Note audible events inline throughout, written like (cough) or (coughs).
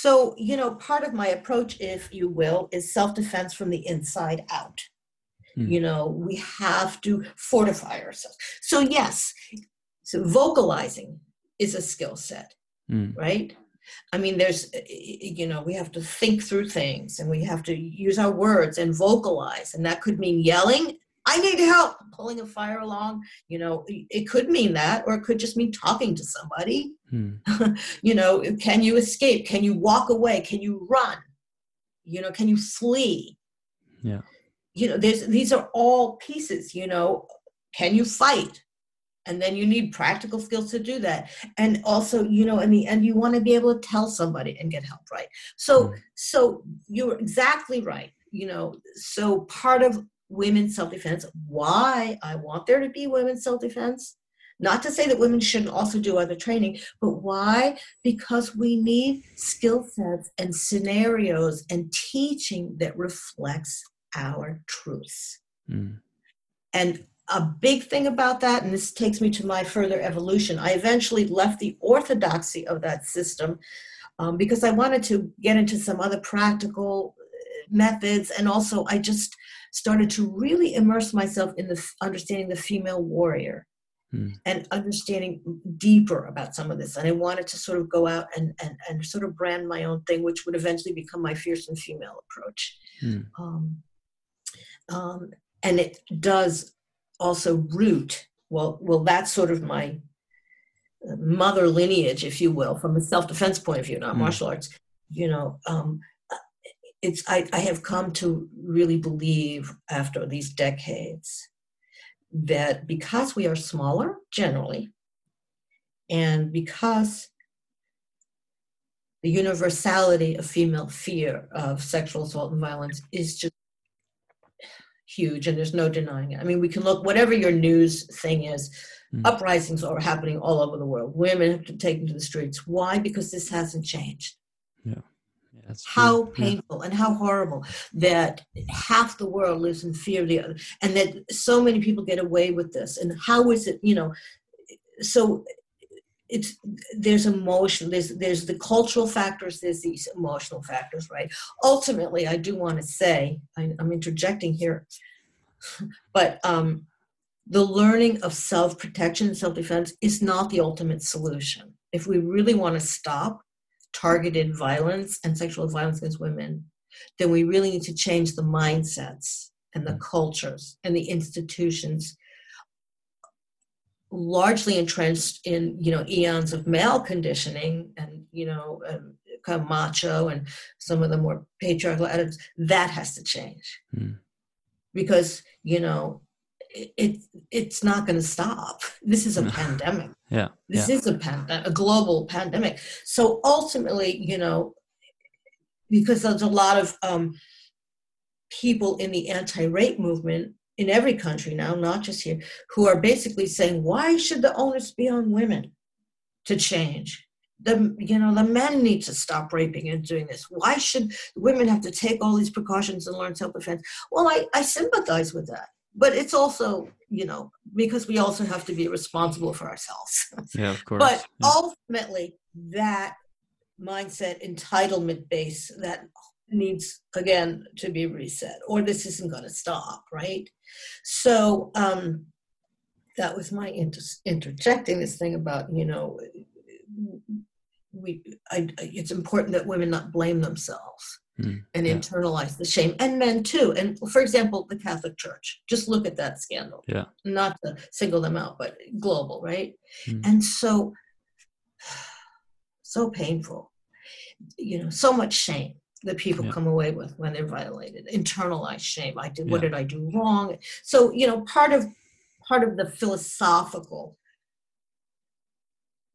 So, you know, part of my approach, if you will, is self defense from the inside out. Hmm. You know, we have to fortify ourselves. So, yes, so vocalizing is a skill set, hmm. right? I mean, there's, you know, we have to think through things and we have to use our words and vocalize. And that could mean yelling I need help pulling a fire along. You know, it could mean that, or it could just mean talking to somebody. Hmm. (laughs) you know, can you escape? Can you walk away? Can you run? You know, can you flee? Yeah. You know, there's these are all pieces, you know, can you fight? And then you need practical skills to do that. And also, you know, in the end, you want to be able to tell somebody and get help, right? So, hmm. so you're exactly right. You know, so part of women's self defense, why I want there to be women's self defense. Not to say that women shouldn't also do other training, but why? Because we need skill sets and scenarios and teaching that reflects our truths. Mm. And a big thing about that, and this takes me to my further evolution, I eventually left the orthodoxy of that system um, because I wanted to get into some other practical methods. And also, I just started to really immerse myself in the understanding the female warrior hmm. and understanding deeper about some of this. And I wanted to sort of go out and, and, and sort of brand my own thing, which would eventually become my fierce and female approach. Hmm. Um, um, and it does also root, well, well, that's sort of my uh, mother lineage, if you will, from a self-defense point of view, not hmm. martial arts. You know, um, it's I, I have come to really believe after these decades that because we are smaller generally and because the universality of female fear of sexual assault and violence is just huge and there's no denying it. I mean we can look whatever your news thing is mm. uprisings are happening all over the world. Women have to take to the streets. Why? Because this hasn't changed. Yeah that's how true. painful yeah. and how horrible that half the world lives in fear of the other, and that so many people get away with this. And how is it, you know? So it's there's emotion there's there's the cultural factors there's these emotional factors right ultimately i do want to say I, i'm interjecting here but um the learning of self-protection and self-defense is not the ultimate solution if we really want to stop targeted violence and sexual violence against women, then we really need to change the mindsets and the cultures and the institutions largely entrenched in you know eons of male conditioning and you know um, kind of macho and some of the more patriarchal attitudes that has to change mm. because you know it, it's not going to stop. This is a (laughs) pandemic. Yeah. This yeah. is a pandemic, a global pandemic. So ultimately, you know, because there's a lot of um, people in the anti-rape movement in every country now, not just here, who are basically saying, why should the onus be on women to change? The you know the men need to stop raping and doing this. Why should women have to take all these precautions and learn self-defense? Well, I, I sympathize with that but it's also you know because we also have to be responsible for ourselves. (laughs) Yeah of course. But yeah. ultimately that mindset entitlement base that needs again to be reset or this isn't going to stop right? So um that was my inter- interjecting this thing about you know we I, it's important that women not blame themselves mm, and yeah. internalize the shame. And men too and for example the catholic church. Just look at that scandal. Yeah. Not to single them out but global right? Mm. and so (sighs) so painful. You know so much shame that people yeah. come away with when they're violated. Internalized shame. I did what did i do wrong? So you know part of part of the philosophical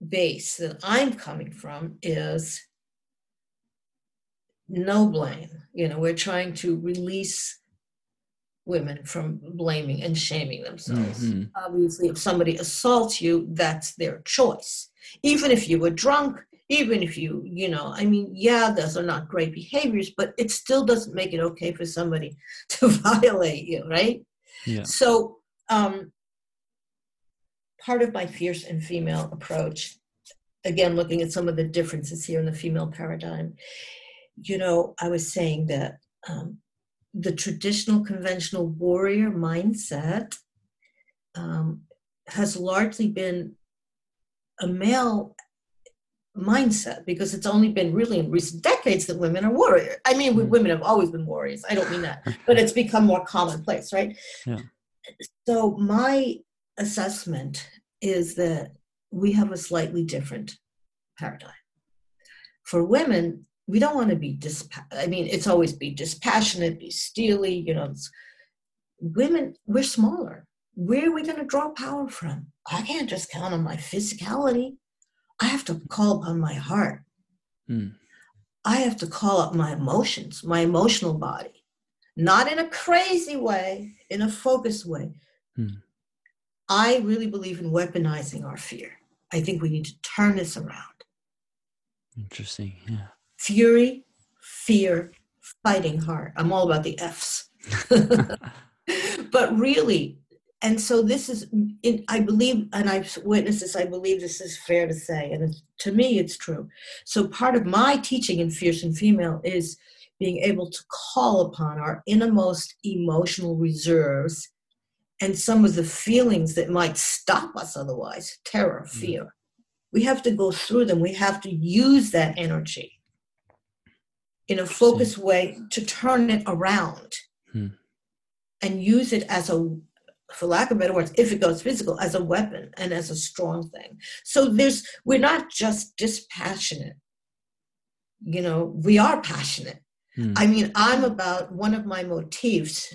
base that i'm coming from is no blame. You know, we're trying to release women from blaming and shaming themselves. Mm-hmm. Obviously, if somebody assaults you, that's their choice. Even if you were drunk, even if you, you know, I mean, yeah, those are not great behaviors, but it still doesn't make it okay for somebody (laughs) to violate you, right? Yeah. So, um, part of my fierce and female approach again looking at some of the differences here in the female paradigm you know i was saying that um, the traditional conventional warrior mindset um, has largely been a male mindset because it's only been really in recent decades that women are warriors. I mean, mm. women have always been warriors. I don't mean that, but it's become more commonplace, right? Yeah. So my assessment is that we have a slightly different paradigm. For women, we don't want to be dis. I mean, it's always be dispassionate, be steely. You know, women we're smaller. Where are we going to draw power from? I can't just count on my physicality. I have to call upon my heart. Mm. I have to call up my emotions, my emotional body, not in a crazy way, in a focused way. Mm. I really believe in weaponizing our fear. I think we need to turn this around. Interesting. Yeah. Fury, fear, fighting heart. I'm all about the F's. (laughs) but really, and so this is i believe and i've witnessed this i believe this is fair to say and to me it's true so part of my teaching in fierce and female is being able to call upon our innermost emotional reserves and some of the feelings that might stop us otherwise terror mm. fear mm. we have to go through them we have to use that energy in a focused way to turn it around hmm. and use it as a for lack of better words, if it goes physical, as a weapon and as a strong thing. So there's we're not just dispassionate. You know, we are passionate. Hmm. I mean, I'm about one of my motifs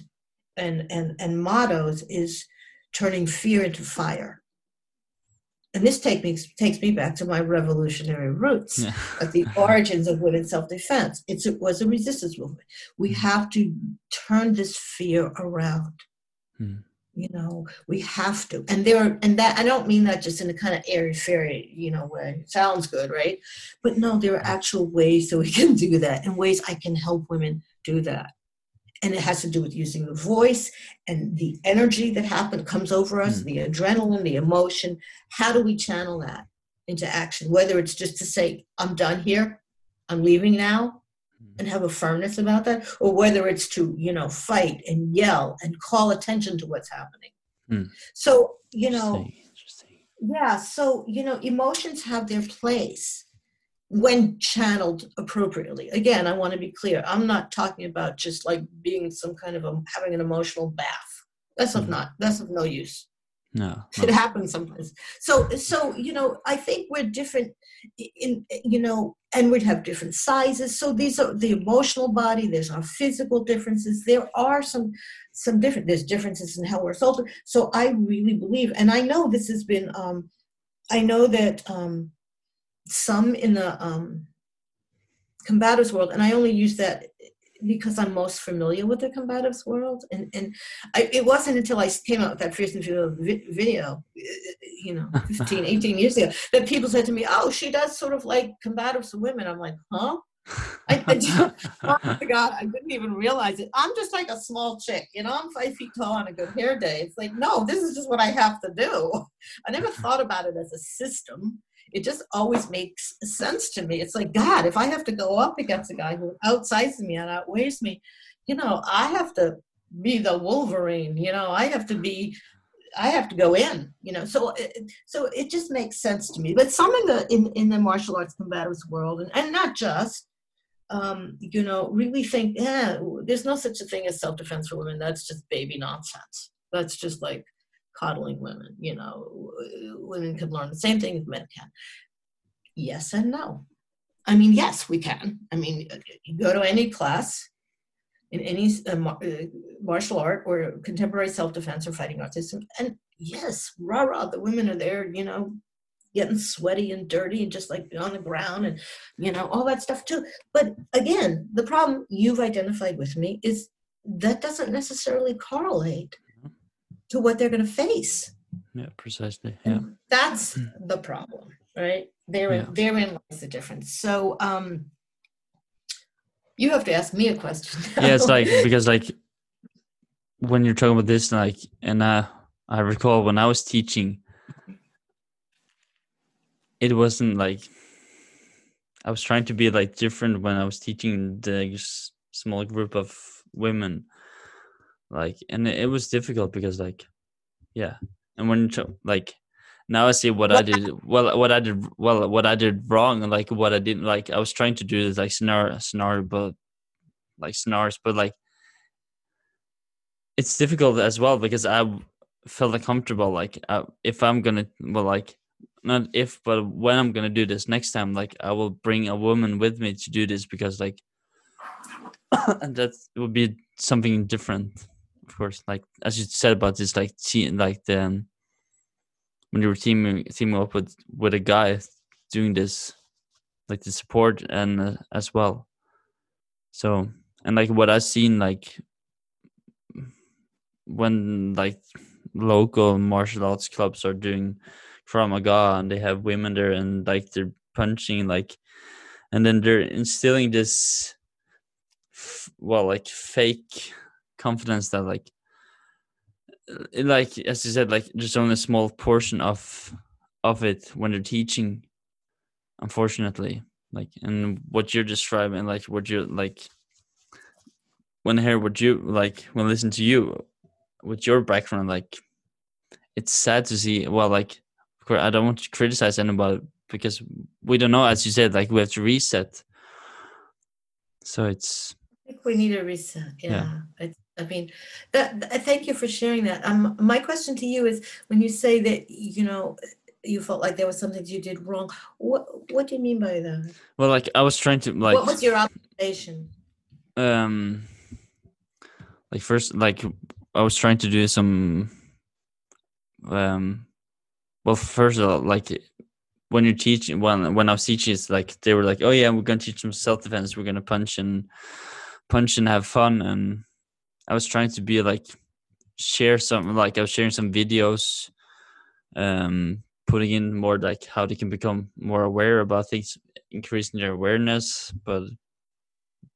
and and and mottos is turning fear into fire. And this take me, takes me back to my revolutionary roots yeah. at the (laughs) origins of women's self-defense. It's, it was a resistance movement. We Hmm. have to turn this fear around Hmm. you know we have to and there are, and that i don't mean that just in a kind of airy fairy you know way it sounds good right but no there are actual ways that we (laughs) can do that and ways i can help women do that and it has to do with using the voice and the energy that happens comes over us Mm. the adrenaline the emotion how do we channel that into action whether it's just to say i'm done here i'm leaving now and have a firmness about that or whether it's to you know fight and yell and call attention to what's happening Hmm. so you know Interesting. Interesting. yeah so you know emotions have their place when channeled appropriately. Again i want to be clear i'm not talking about just like being some kind of a, having an emotional bath. That's of Mhm. not that's of no use. No. it happens sometimes. So so you know i think we're different in you know and we'd have different sizes. So these are the emotional body there's our physical differences there are some some different there's differences in how we're sold so i really believe and i know this has been um i know that um some in the um combatives world and i only use that because i'm most familiar with the combatives world and and I, it wasn't until i came out with that and female video uh, you know (laughs) 15 18 years ago that people said to me oh she does sort of like combatives women. I'm like huh? I, I just, (laughs) oh my god i didn't even realize it. I'm just like a small chick you know i'm five feet tall on a good hair day. It's like no this is just what i have to do. (laughs) I never thought about it as a system it just always makes sense to me. It's like, God, if I have to go up against a guy who outsizes me and outweighs me, you know, I have to be the Wolverine, you know, I have to be, I have to go in, you know, so, it, so it just makes sense to me. But some in the, in, in the martial arts combatives world, and, and not just, um, you know, really think, yeah, there's no such a thing as self-defense for women. That's just baby nonsense. That's just like, coddling women. You know, women can learn the same thing as men can. Yes and no. I mean, yes, we can. I mean, you go to any class in any uh, uh, martial art or contemporary self-defense or fighting arts system, and yes, rah rah, the women are there. You know, getting sweaty and dirty and just like on the ground and you know all that stuff too. But again, the problem you've identified with me is that doesn't necessarily correlate to what they're going to face. Yeah, precisely. And Yeah. That's the problem, right? Therein, Yeah. therein lies the difference. So, um, you have to ask me a question. (laughs) yeah, it's like because like when you're talking about this, like, and uh, I recall when I was teaching, it wasn't like I was trying to be like different when I was teaching the small group of women. Like, and it, it was difficult because, like, yeah, and when like now I see what I did well, what I did well, what I did wrong, and like what I didn't like. I was trying to do this like scenario, scenario, but like scenarios, but like it's difficult as well because I felt uncomfortable. Like, uh, if I'm gonna, well, like not if, but when I'm gonna do this next time, like I will bring a woman with me to do this because like and (coughs) that would be something different, course. Like as you said about this, like te- like the um, when you were teaming teaming up with with a guy doing this, like the support and uh, as well. So and like what I've seen, like when like local martial arts clubs are doing Krav Maga and they have women there and like they're punching like and then they're instilling this well like fake confidence that like like as you said like just only a small portion of of it when they're teaching unfortunately like and what you're describing like what you're like when I hear what you like when I listen to you with your background like it's sad to see well like of course i don't want to criticize anybody because we don't know as you said like we have to reset so it's I think we need a reset. Yeah. Yeah. I, I mean, that, th- thank you for sharing that. Um, my question to you is when you say that, you know, you felt like there was something you did wrong, what, what do you mean by that? well like i was trying to like What was your observation? um like first like i was trying to do some um well first of all like when you're teaching when when i was teaching it's like they were like oh yeah we're gonna teach them self-defense we're gonna punch and punch and have fun and i was trying to be like share some like i was sharing some videos um putting in more like how they can become more aware about things increasing their awareness but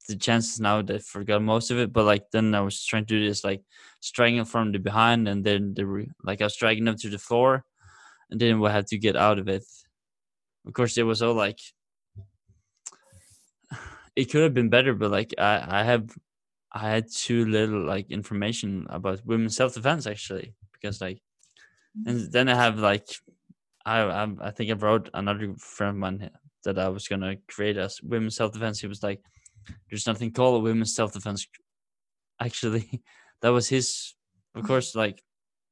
the chances now they forgot most of it but like then i was trying to do this like striking from the behind and then the like i was dragging them to the floor and then we had to get out of it. Of course it was all like (sighs) it could have been better but like i i have i had too little like information about women's self-defense actually because like and then i have like i i, I think i wrote another friend of mine that i was gonna create as women's self-defense. He was like there's nothing called a women's self-defense actually (laughs) that was his of course like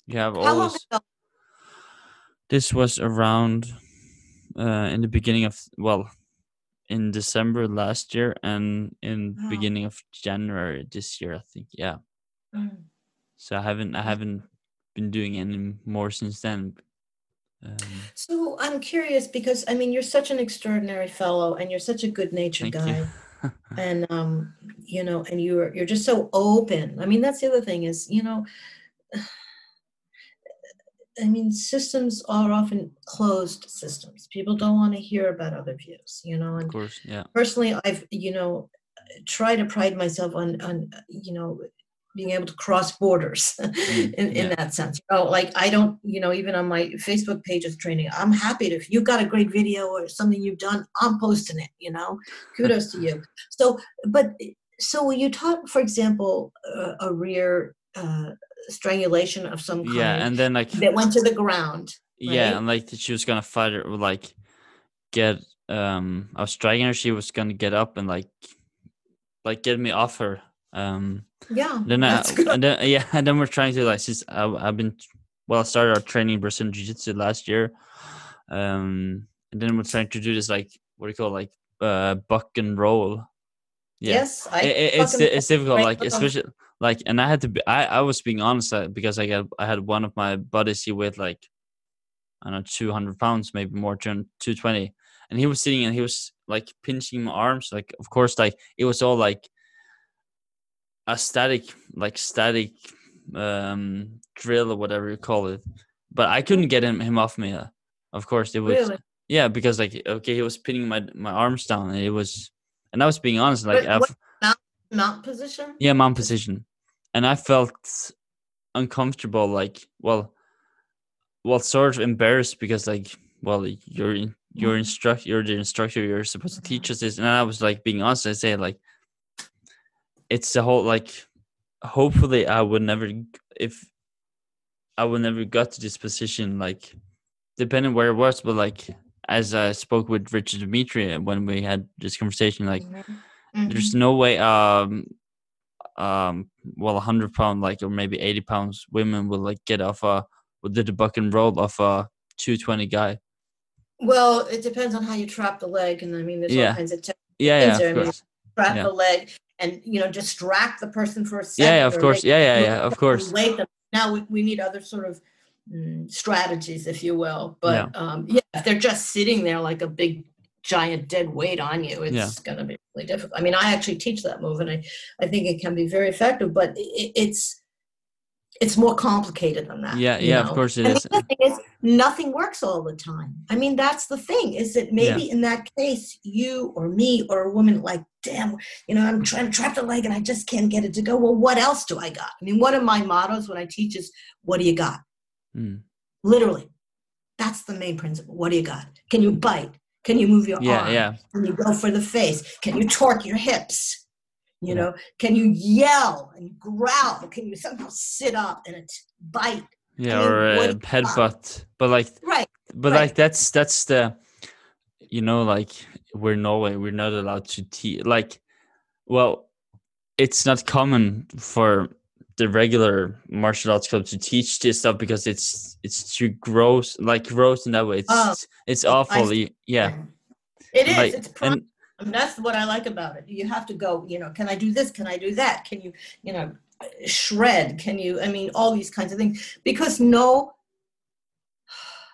you have long always this was around uh in the beginning of well in december last year and in Wow. beginning of january this year i think yeah Mm. so i haven't i haven't been doing any more since then um, So I'm curious because, I mean, you're such an extraordinary fellow and you're such a good natured guy. (laughs) (laughs) and um you know and you're you're just so open i mean that's the other thing is you know i mean systems are often closed systems. People don't want to hear about other views you know of course yeah. personally i've you know try to pride myself on on you know being able to cross borders (laughs) in, in yeah. that sense. Know like i don't you know even on my facebook page of training i'm happy to if you've got a great video or something you've done i'm posting it you know? Kudos to you. (laughs) So but so you taught for example uh, a rear uh, strangulation of some kind yeah and then like that went to the ground yeah and like she was gonna fight her like get um i was dragging her she was gonna get up and like like get me off her um yeah then I, (laughs) and then yeah (laughs) and then we're trying to like since I, i've been well i started our training brazilian jiu-jitsu last year um and then we're trying to do this like what do you call it, like uh buck and roll. Yeah. Yes i it, it- it's it's difficult like especially like and i had to be i i was being honest uh, because i got i had one of my buddies he weighed like i don't know 200 pounds maybe more 220 and he was sitting and he was like pinching my arms like of course like it was all like a static like static um drill or whatever you call it. But i couldn't get him him off me uh, of course it was really? Yeah because like okay he was pinning my my arms down and it was and i was being honest like what- I've, mount position? Yeah mount position and i felt uncomfortable like well well sort of embarrassed because like well you're in, your instruct you're the instructor you're supposed to teach us this. And i was like being honest i say like it's the whole like hopefully i would never if i would never got to this position like depending where it was but like as i spoke with richard dimitri when we had this conversation like Mhm. there's no way um um well 100 pound like or maybe 80 pounds women will like get off a do the buck and roll off a 220 guy Well, it depends on how you trap the leg, and I mean, there's Yeah. all kinds of techniques. yeah yeah of any- course Trap Yeah. the leg, and you know, distract the person for a second. yeah, yeah of course yeah yeah yeah of course them. Now we, we need other sort of mm, strategies, if you will. But Yeah. um, yeah, if they're just sitting there like a big giant dead weight on you, it's Yeah. going to be really difficult. I mean, I actually teach that move, and I, I think it can be very effective, but it, it's it's more complicated than that. yeah yeah of course it is. is the thing is, nothing works all the time. I mean, that's the thing. Is that maybe in that case, you or me or a woman like, damn, you know, I'm trying to trap the leg and I just can't get it to go. Well, what else do I got? I mean, one of my mottos when I teach is, "What do you got?" Mm. Literally, that's the main principle. What do you got? Can you bite? Can you move your yeah arm? yeah Can you go for the face? Can you torque your hips? You know, can you yell and growl? Can you somehow sit up and it's bite? yeah mean, or uh, headbutt but like Right. but Right. like that's that's the you know like we're norway we're not allowed to teach like well it's not common for the regular martial arts club to teach this stuff because it's it's too gross like gross in that way it's Oh, it's awful you- yeah It is. like it's and that's what I like about it. You have to go, you know, can I do this? Can I do that? Can you, you know, shred? Can you, I mean, all these kinds of things. Because no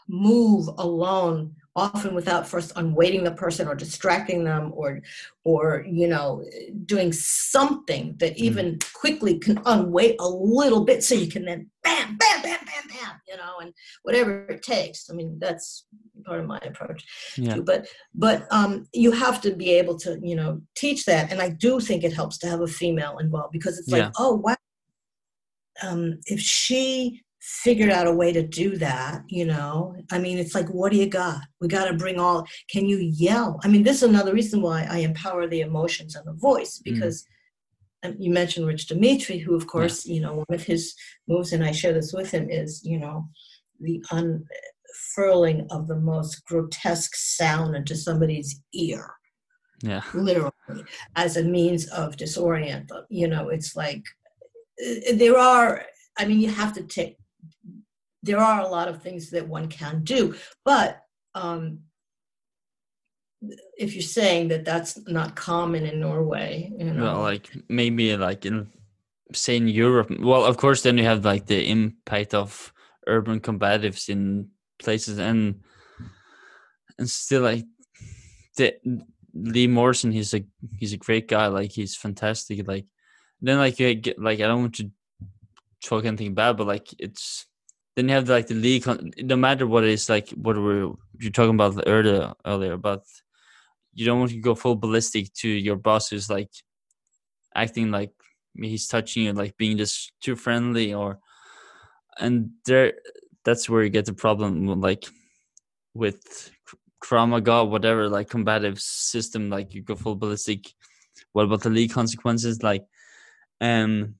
move alone, often without first unweighting the person or distracting them or, or, you know, doing something that even quickly can unweight a little bit so you can then bam, bam, bam, bam, bam, you know, and whatever it takes. I mean, that's part of my approach yeah too. But but um, you have to be able to you know teach that, and I do think it helps to have a female involved because it's like Yeah. oh wow, um, if she figured out a way to do that, you know, I mean, it's like what do you got? We got to bring all. Can you yell? I mean, this is another reason why I empower the emotions and the voice because. um, you mentioned Rich Dimitri, who, of course, you know, one of his moves, and I share this with him, is, you know, the unfurling of the most grotesque sound into somebody's ear, yeah literally, as a means of disorient them. You know, it's like uh, there are, I mean, you have to take, there are a lot of things that one can do, but um, if you're saying that that's not common in Norway, you know, well like maybe like in say in europe well of course then you have like the impact of urban combatives in places and and still like the lee morrison he's a he's a great guy like he's fantastic like then like you get like i don't want to talk anything bad but like it's then you have like the league no matter what it is like what we're you're talking about earlier earlier you don't want to go full ballistic to your boss who's like acting like he's touching you like being just too friendly or and there that's where you get the problem like with Krav Maga, whatever like combative system like you go full ballistic. What about the league consequences? Like um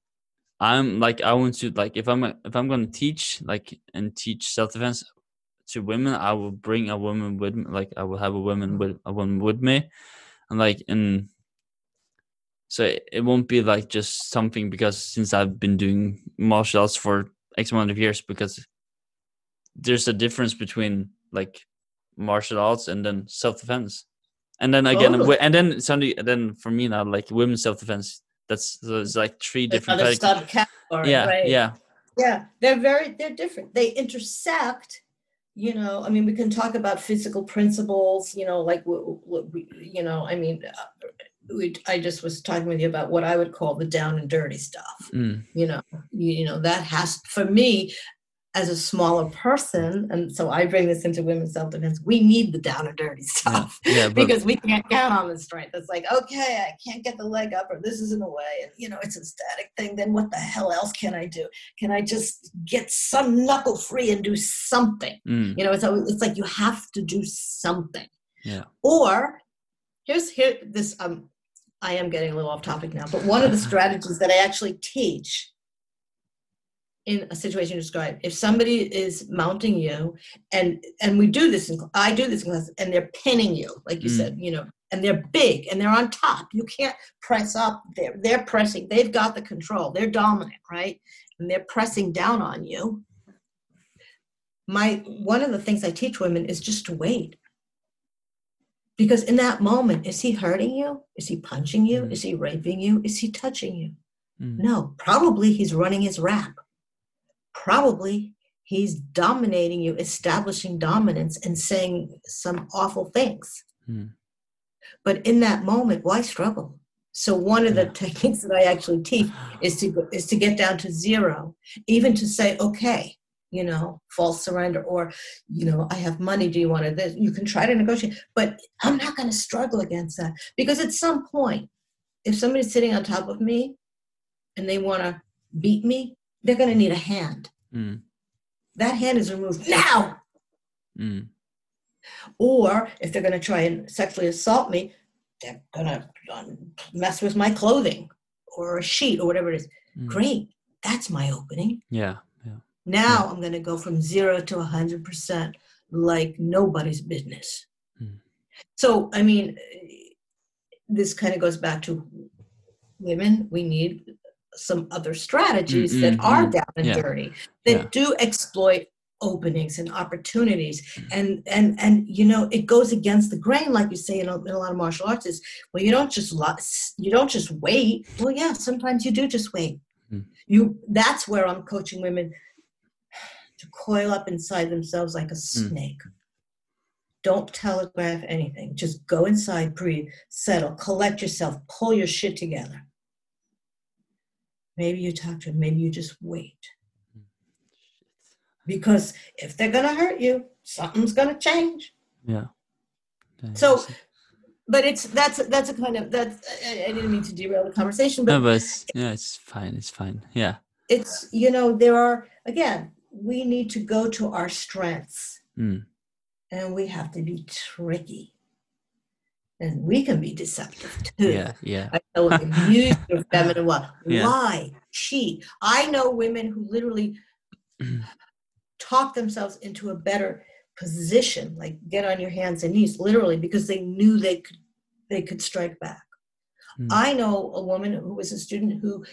i'm like i want to like if i'm if i'm going to teach like and teach self-defense to women i will bring a woman with me like i will have a woman with a woman with me. And like and so it, it won't be like just something because since i've been doing martial arts for x amount of years because there's a difference between like martial arts and then self-defense. And then again oh. wi- and then suddenly then for me now like women's self-defense that's so it's like three different another categories. subcategory, yeah right? yeah Yeah, they're very they're different. They intersect. You know, I mean, we can talk about physical principles. You know, like w- w- we, you know, I mean, uh, we. I just was talking with you about what I would call the down and dirty stuff. mm, You know, you, you know that has for me as a smaller person, and so I bring this into women's self defense, we need the down and dirty stuff (laughs) yeah but because we can't count on the strength. It's like, okay, I can't get the leg up, or this is in the way, and you know, it's a static thing. Then what the hell else can I do? Can I just get some knuckle free and do something? mm, You know, it's it's like you have to do something. yeah Or here's here this um I am getting a little off topic now, but one of the (laughs) strategies that I actually teach in a situation you described, if somebody is mounting you and and we do this in I do this in class and they're pinning you, like you Mm. said, you know, and they're big and they're on top. You can't press up. They're they're pressing, they've got the control, they're dominant, right? And they're pressing down on you. My one of the things I teach women is just to wait. Because in that moment, is he hurting you? Is he punching you? Mm. Is he raping you? Is he touching you? mm, No, probably he's running his rap. Probably he's dominating you, establishing dominance, and saying some awful things. mm, But in that moment, why struggle? So one of the Yeah. techniques that I actually teach is to go, is to get down to zero, even to say, okay, you know, false surrender, or you know, I have money. Do you want to this? You can try to negotiate, but I'm not going to struggle against that because at some point, if somebody's sitting on top of me and they want to beat me, they're going to need a hand. mm, That hand is removed now. mm, Or if they're going to try and sexually assault me, they're going to mess with my clothing or a sheet or whatever it is. mm. Great. That's my opening. yeah yeah Now I'm going to go from zero to 100% like nobody's business. Hmm. So, I mean, this kind of goes back to women. We need some other strategies Mm, that are mm. down and Yeah. dirty that Yeah. do exploit openings and opportunities Mm. and and and you know it goes against the grain like you say in a, in a lot of martial arts is well you don't just lo- you don't just wait well yeah sometimes you do just wait Mm. you that's where i'm coaching women to coil up inside themselves like a Mm. snake don't telegraph anything just go inside breathe settle collect yourself pull your shit together maybe you talk to them maybe you just wait. Because if they're going to hurt you something's going to change. Yeah. Yeah, So, but it's that's that's a kind of that's I, I didn't mean to derail the conversation but no but it's, yeah it's fine it's fine. Yeah. It's you know there are again we need to go to our strengths. Mm, and we have to be tricky and we can be deceptive too. Yeah yeah. I know use your feminine what. Yeah. lie cheat. I know women who literally (clears throat) talk themselves into a better position like get on your hands and knees literally because they knew they could they could strike back. Mm. i know a woman who was a student who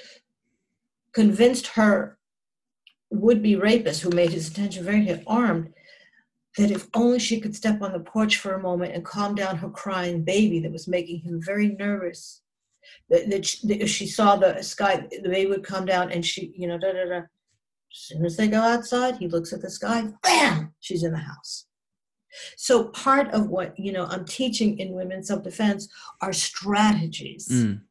convinced her would-be rapist who made his attention very hit armed that if only she could step on the porch for a moment and calm down her crying baby that was making him very nervous that, that, she, that if she saw the sky the baby would come down and she you know da da da. As soon as they go outside he looks at the sky bam she's in the house. So part of what you know i'm teaching in women's self-defense are strategies mm.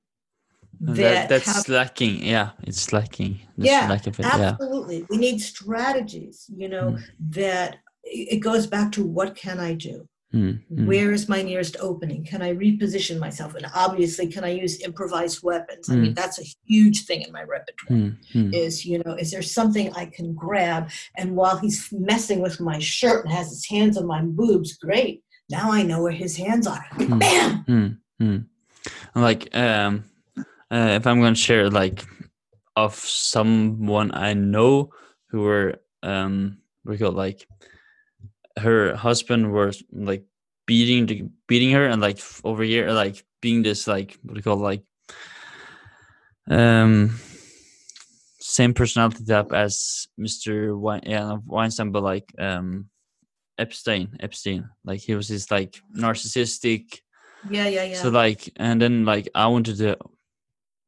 That, that, that's have lacking. Yeah it's lacking. There's Yeah, lack it. Yeah. absolutely. We need strategies you know Mm. that it goes back to what can i do? Mm, mm, where is my nearest opening? Can i reposition myself? And obviously can i use improvised weapons? I mean that's a huge thing in my repertoire mm, mm, is you know is there something i can grab? And while he's messing with my shirt and has his hands on my boobs great. Now i know where his hands are. Bam. Like um uh, if i'm gonna share like of someone i know who were um we got like her husband was like beating the beating her and like over here like being this like what do you call it, like um same personality type as Mr. Wein, yeah, Weinstein, but like um Epstein, Epstein. Like he was this like narcissistic. yeah yeah yeah So like, and then like I wanted to,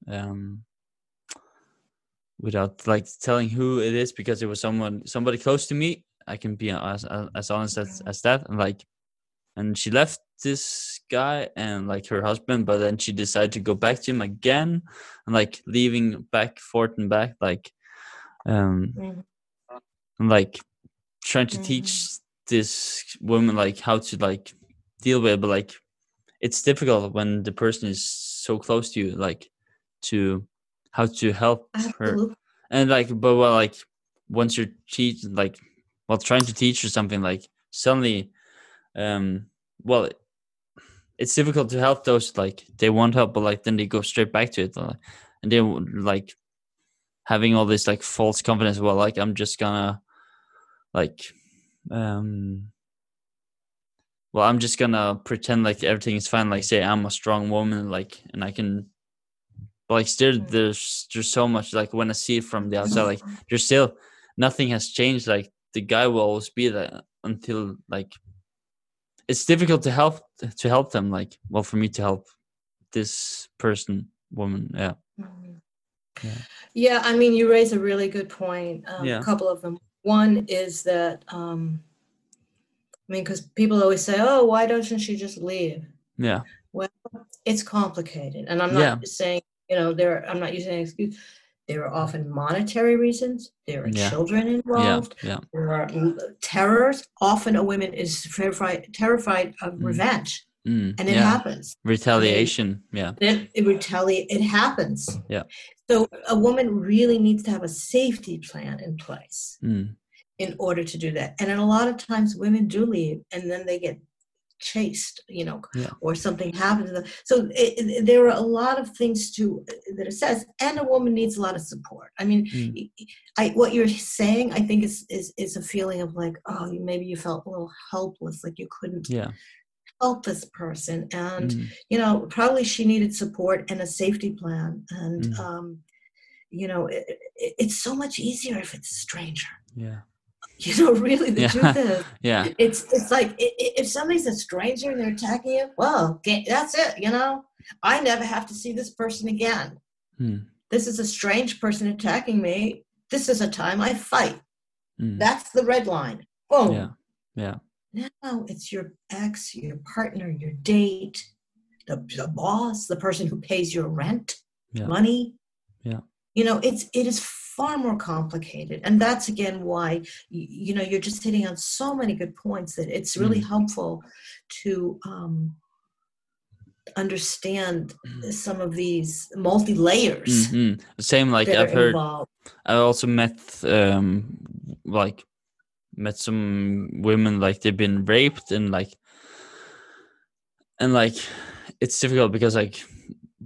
um, without like telling who it is because it was someone somebody close to me. I can be as as, honest as, as that, and like, and she left this guy and like her husband, but then she decided to go back to him again, and like leaving back forth and back like, um, Mhm. and like trying to Mhm. teach this woman like how to like deal with it, but like it's difficult when the person is so close to you like to how to help her and like but well like once you're teach like while trying to teach her something like suddenly um well it's difficult to help those like they want help but like then they go straight back to it and they like having all this like false confidence well like i'm just gonna like um well i'm just gonna pretend like everything is fine like say i'm a strong woman like and i can but like still there's there's so much like when i see it from the outside like there's still nothing has changed like the guy will always be there until like it's difficult to help to help them like well for me to help this person woman yeah Mhm. Yeah. Yeah, I mean, you raise a really good point. Um, Yeah. A couple of them. One is that, um, I mean, because people always say, "Oh, why doesn't she just leave?" yeah well It's complicated, and I'm Yeah. not saying, you know, there. I'm not using an excuse. There are often monetary reasons. There are Yeah. children involved. yeah There are terrors. Often, a woman is terrified, terrified of Mm. revenge, mm, and it yeah happens. retaliation yeah It, it retaliate. It happens. Yeah. So a woman really needs to have a safety plan in place mm, in order to do that. And a lot of times women do leave and then they get chased, you know, Yeah. or something happened to them. So it, it- there are a lot of things to that it says, and a woman needs a lot of support. I mean, Mm. I what you're saying, I think is is is a feeling of like, oh, maybe you felt a little helpless, like you couldn't yeah help this person, and mm, you know, probably she needed support and a safety plan. And, Mm. um, you know, it, it, it's so much easier if it's a stranger. yeah You know, (laughs) really, the Yeah. truth is, (laughs) yeah it's it's like if somebody's a stranger and they're attacking you, well, that's it. You know, I never have to see this person again. mm, This is a strange person attacking me. This is a time I fight. mm, That's the red line. Boom. yeah yeah Now it's your ex, your partner, your date, the, the boss, the person who pays your rent, Yeah. money. Yeah. You know, it's it is far more complicated, and that's again why you, know you're just hitting on so many good points that it's really Mm. helpful to um, understand Mm. some of these multi layers Mhm. Same like I've heard. involved. I also met um like met some women like they've been raped and like and like it's difficult because like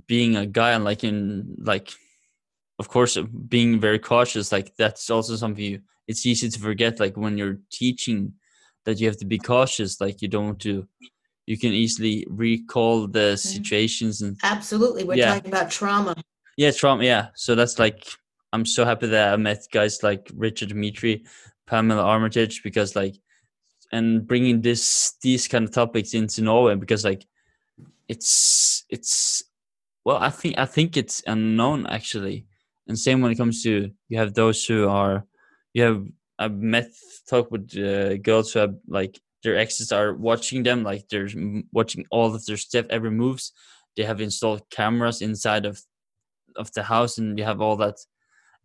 being a guy and like in like of course uh, being very cautious like that's also something you it's easy to forget like when you're teaching that you have to be cautious like you don't want to you can easily recall the situations and Absolutely, we're Yeah. talking about trauma. yeah, trauma Yeah, so that's like I'm so happy that I met guys like Richard Dimitri, Pamela Armitage, because like, and bringing this these kind of topics into Norway because like, it's it's well, I think I think it's unknown actually, and same when it comes to you have those who are you have I've met talk with uh, girls who have like their exes are watching them like they're watching all of their stuff every moves. They have installed cameras inside of of the house and you have all that.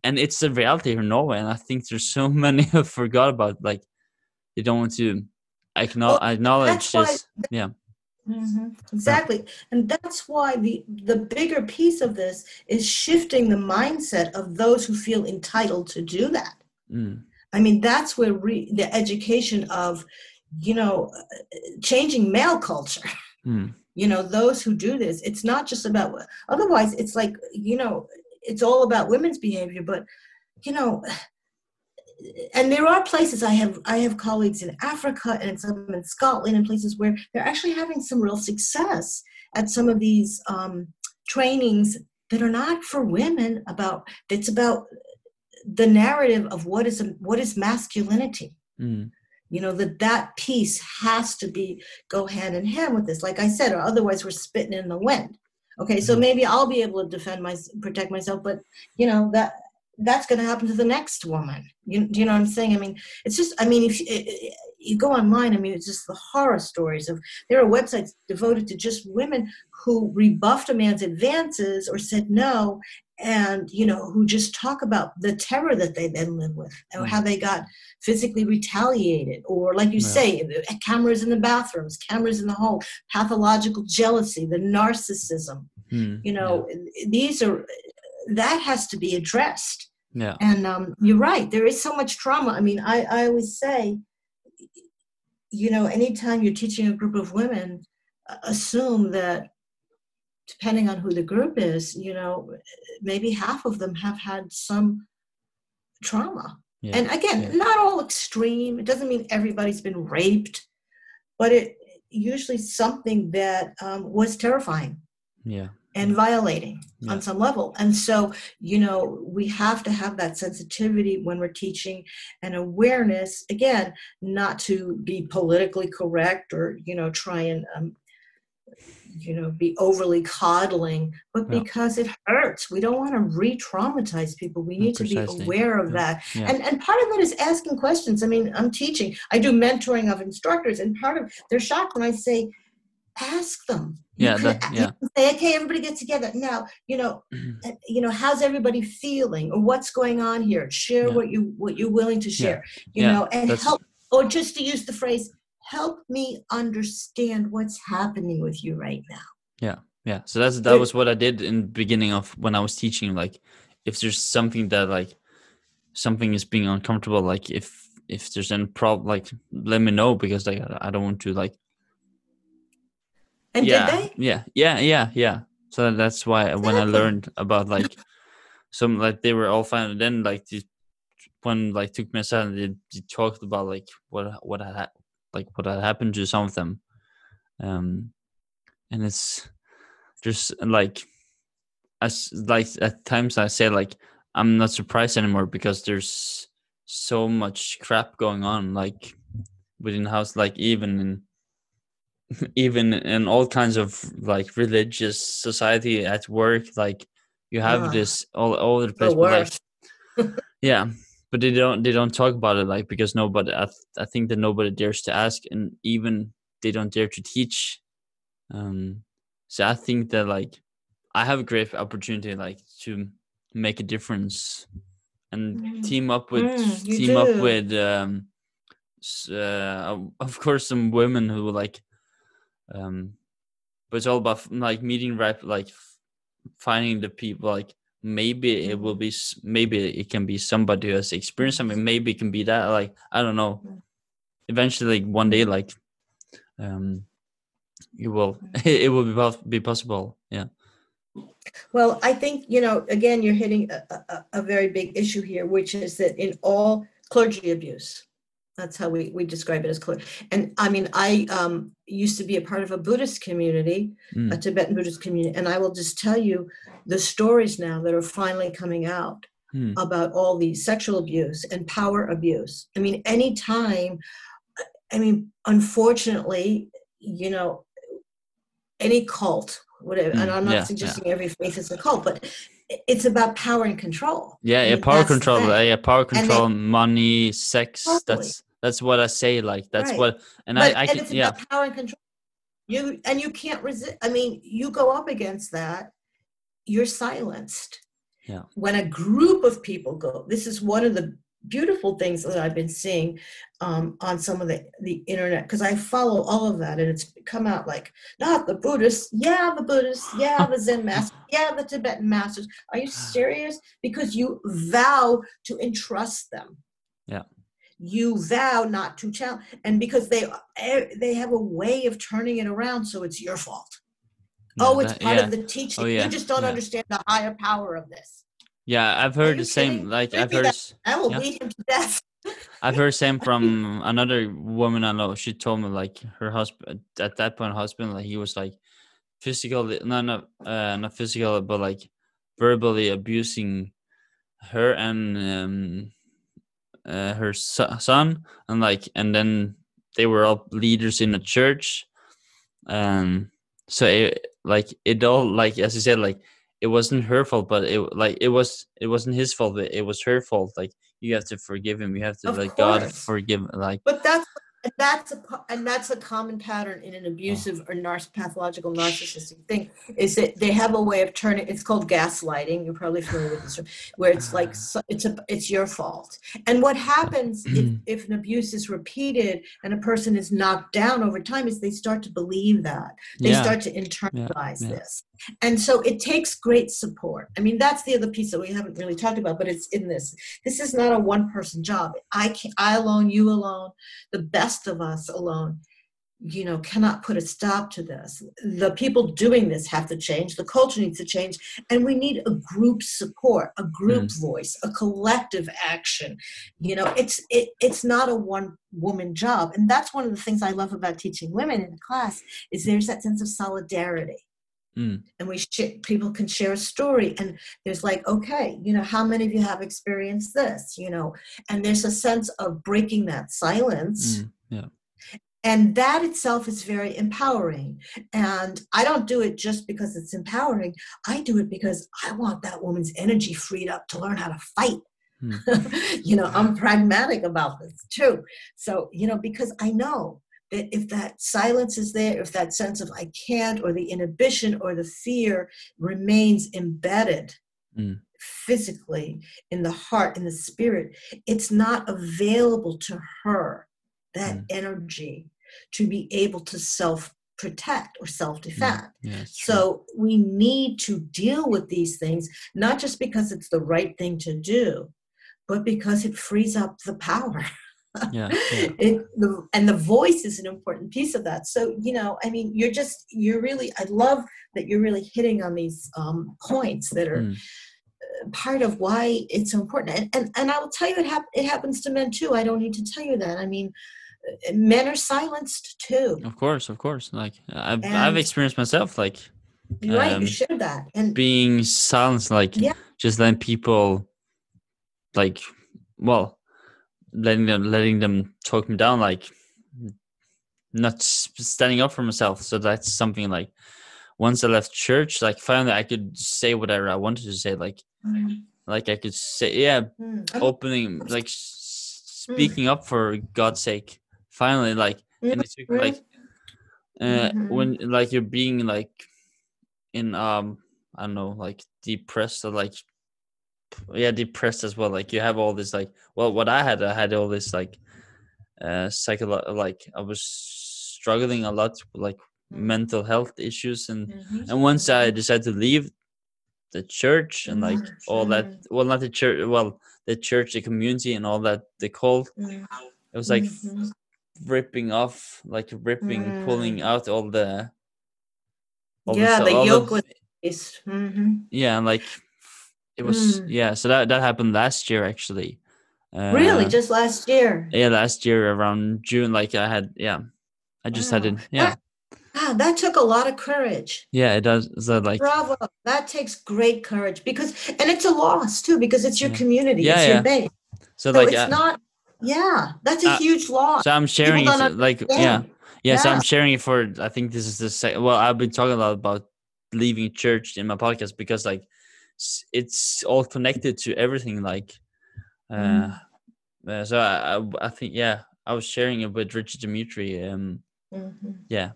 And it's a reality here in norway and i think there's so (laughs) many who forgot about like they don't want to acknowledge, Well, acknowledge that's why- this. Yeah Mhm, Exactly. And that's why the, the bigger piece of this is shifting the mindset of those who feel entitled to do that. mm, I mean, that's where re, the education of, you know, changing male culture, mm, (laughs) you know, those who do this, it's not just about, otherwise, it's like, you know, it's all about women's behavior, but, you know, and there are places I have I have colleagues in Africa and some in Scotland and places where they're actually having some real success at some of these um, trainings that are not for women about that's about the narrative of what is what is masculinity. Mm, you know that that piece has to be go hand in hand with this. Like i said or otherwise we're spitting in the wind. Okay so Mhm. maybe i'll be able to defend my protect myself but you know that that's going to happen to the next woman. You, do you know what I'm saying? I mean, it's just, I mean, if you, you go online, I mean, it's just the horror stories of there are websites devoted to just women who rebuffed a man's advances or said no, and you know, who just talk about the terror that they then live with, or how they got physically retaliated, or like you Yeah. say, cameras in the bathrooms, cameras in the home, pathological jealousy, the narcissism. Hmm, You know, these are that has to be addressed. yeah And um, you're right. There is so much trauma. I mean, I, I always say, you know, anytime you're teaching a group of women, assume that depending on who the group is, you know, maybe half of them have had some trauma. yeah And again, yeah. not all extreme. It doesn't mean everybody's been raped, but it usually something that um, was terrifying yeah and violating Yeah. on some level. And so, you know, we have to have that sensitivity when we're teaching and awareness, again, not to be politically correct or, you know, try and, um, you know, be overly coddling, but Yeah. because it hurts. We don't want to re traumatize people. We need to be aware of Yeah. that. And, and part of it is asking questions. I mean, I'm teaching, I do mentoring of instructors, and part of they're shocked when I say, ask them. Yeah, that- you yeah. say, okay, everybody get together. Now, you know, (clears throat) uh, you know, how's everybody feeling or what's going on here? Share Yeah. what you what you're willing to share, you Yeah, know, and help or just to use the phrase, help me understand what's happening with you right now. yeah yeah. so that's that was what i did in the beginning of when i was teaching like if there's something that like something is being uncomfortable like if if there's any problem like let me know because like i I don't want to like And yeah did they? yeah yeah yeah yeah. So that's why when i learned about like some like they were all fine and then like the one like took me aside and they, they talked about like what what had like what had happened to some of them. Um and it's just like as like at times i say like i'm not surprised anymore because there's so much crap going on like within house like even in even in all kinds of like religious society at work like you have Ah, this all all over the place but, like, (laughs) yeah but they don't they don't talk about it like because nobody I, th- I think that nobody dares to ask and even they don't dare to teach. Um so i think that like i have a great opportunity like to make a difference and Mm. team up with Mm, team up with um uh, of course some women who like um but it's all about like meeting right like finding the people like maybe it will Mhm. be maybe it can be somebody who has experienced something maybe it can be that like i don't know. Eventually like, one day like um you will (laughs) it will be, pos- be possible. Yeah. Well, I think, you know, again, you're hitting a, a, a very big issue here, which is that in all clergy abuse, that's how we, we describe it as clergy. And I mean, I um, used to be a part of a Buddhist community, a Mm. Tibetan Buddhist community, and I will just tell you the stories now that are finally coming out Hmm. about all the sexual abuse and power abuse. I mean, anytime, I mean, unfortunately, you know, any cult, whatever, and Mm, I'm not yeah, yeah. suggesting every faith is a cult, but it's about power and control. yeah I yeah power control yeah power control money sex Totally. that's that's what i say like that's Right. what and but i i and can it's yeah about power and control. You and you can't resist. I mean, you go up against that, you're silenced. Yeah. When a group of people go, this is one of the beautiful things that I've been seeing um, on some of the the internet because I follow all of that and it's come out like not the Buddhists, yeah, the Buddhists, yeah, the Zen (laughs) masters, yeah, the Tibetan masters. Are you (sighs) serious? Because you vow to entrust them you vow not to challenge and because they eh, they have a way of turning it around so it's your fault oh it's that- part yeah. of the teaching Oh, yeah, you just don't yeah. understand the higher power of this yeah i've heard the same like i've heard that. i will beat him to death I've heard same from (laughs) another woman I know. She told me like her husband at that point, husband like he was like physically, no, not uh, not physical, but like verbally abusing her and um, uh, her son, and like, and then they were all leaders in the church, um. So it like it all like as you said like it wasn't her fault, but it like it was it wasn't his fault. It, it was her fault. Like you have to forgive him. You have to Of like God forgive. Like But that's and that's a and that's a common pattern in an abusive or narciss pathological narcissistic thing is that they have a way of turning. It's called gaslighting. You're probably familiar with this, term, where it's like ah. so- it's a it's your fault. And what happens (clears throat) if, if an abuse is repeated and a person is knocked down over time is they start to believe that they yeah, start to internalize yeah. this and so it takes great support i mean that's the other piece that we haven't really talked about but it's in this this is not a one person job i can i alone you alone the best of us alone you know cannot put a stop to this. The people doing this have to change. The culture needs to change. And we need a group support a group voice a collective action. You know it's it, it's not a one woman job. And that's one of the things i love about teaching women in the class is there's that sense of solidarity. Mm. and we sh- people can share a story and there's like okay you know how many of you have experienced this? You know and there's a sense of breaking that silence mm, yeah, and that itself is very empowering. And i don't do it just because it's empowering. I do it because i want that woman's energy freed up to learn how to fight. Hmm. (laughs) you know i'm pragmatic about this too. So you know because i know that if that silence is there if that sense of i can't or the inhibition or the fear remains embedded Mm. physically in the heart in the spirit it's not available to her that Mm. energy to be able to self protect or self defend yeah. it's so we need to deal with these things, not just because it's the right thing to do, but because it frees up the power. (laughs) yeah, yeah. It, the, and the voice is an important piece of that. So, you know, I mean, you're just, you're really, I love that you're really hitting on these um, points that are Mm. part of why it's so important. And, and, and I will tell you, it, hap- it happens to men too. I don't need to tell you that. I mean, uh, men are silenced too. Of course, of course. Like I've I've experienced myself. Like right, Um, you shared that. And being silenced like Yeah. just letting people like well letting them letting them talk me down like not standing up for myself so that's something like once i left church like finally i could say whatever i wanted to say like like i could say yeah Mm, opening like s- speaking up for god's sake finally like and it took like uh Mhm. when like you're being like in um i don't know like depressed or like yeah depressed as well like you have all this like well what i had i had all this like uh psycholo- like i was struggling a lot with like mental health issues and Mhm. and once i decided to leave the church and like all that well not the church well the church the community and all that the cult Mhm. it was like Mhm. Ripping off like ripping pulling out all the all yeah, the all yoke was is mhm. yeah and like it was Mm. yeah so that that happened last year actually really Uh, just last year. yeah last year around june like i had yeah i just had Wow. it yeah Ah, that took a lot of courage. yeah it does so like Bravo. That takes great courage because and it's a loss too because it's your Yeah. community, Yeah, it's yeah. your base. so So like it's uh, not yeah, that's a uh, huge loss. so i'm sharing it like yeah understand. yeah so i'm sharing it for i think this is the second well i've been talking a lot about leaving church in my podcast because like it's all connected to everything like uh, Mm. uh so I, I i think yeah i was sharing it with richard dimitri um Mhm. yeah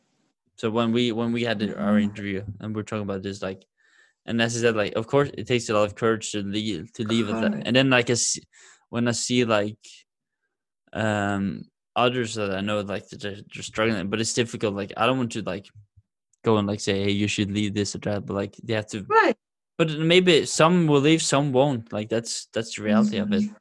so when we when we had the, our interview and we are talking about this like and as i said like of course it takes a lot of courage to leave to leave it that- and then like I see, when i see like um others that i know like they're, they're struggling but it's difficult like i don't want to like go and like say hey you should leave this or that but like they have to Right. but maybe some will leave some won't like that's that's the reality of it Mhm.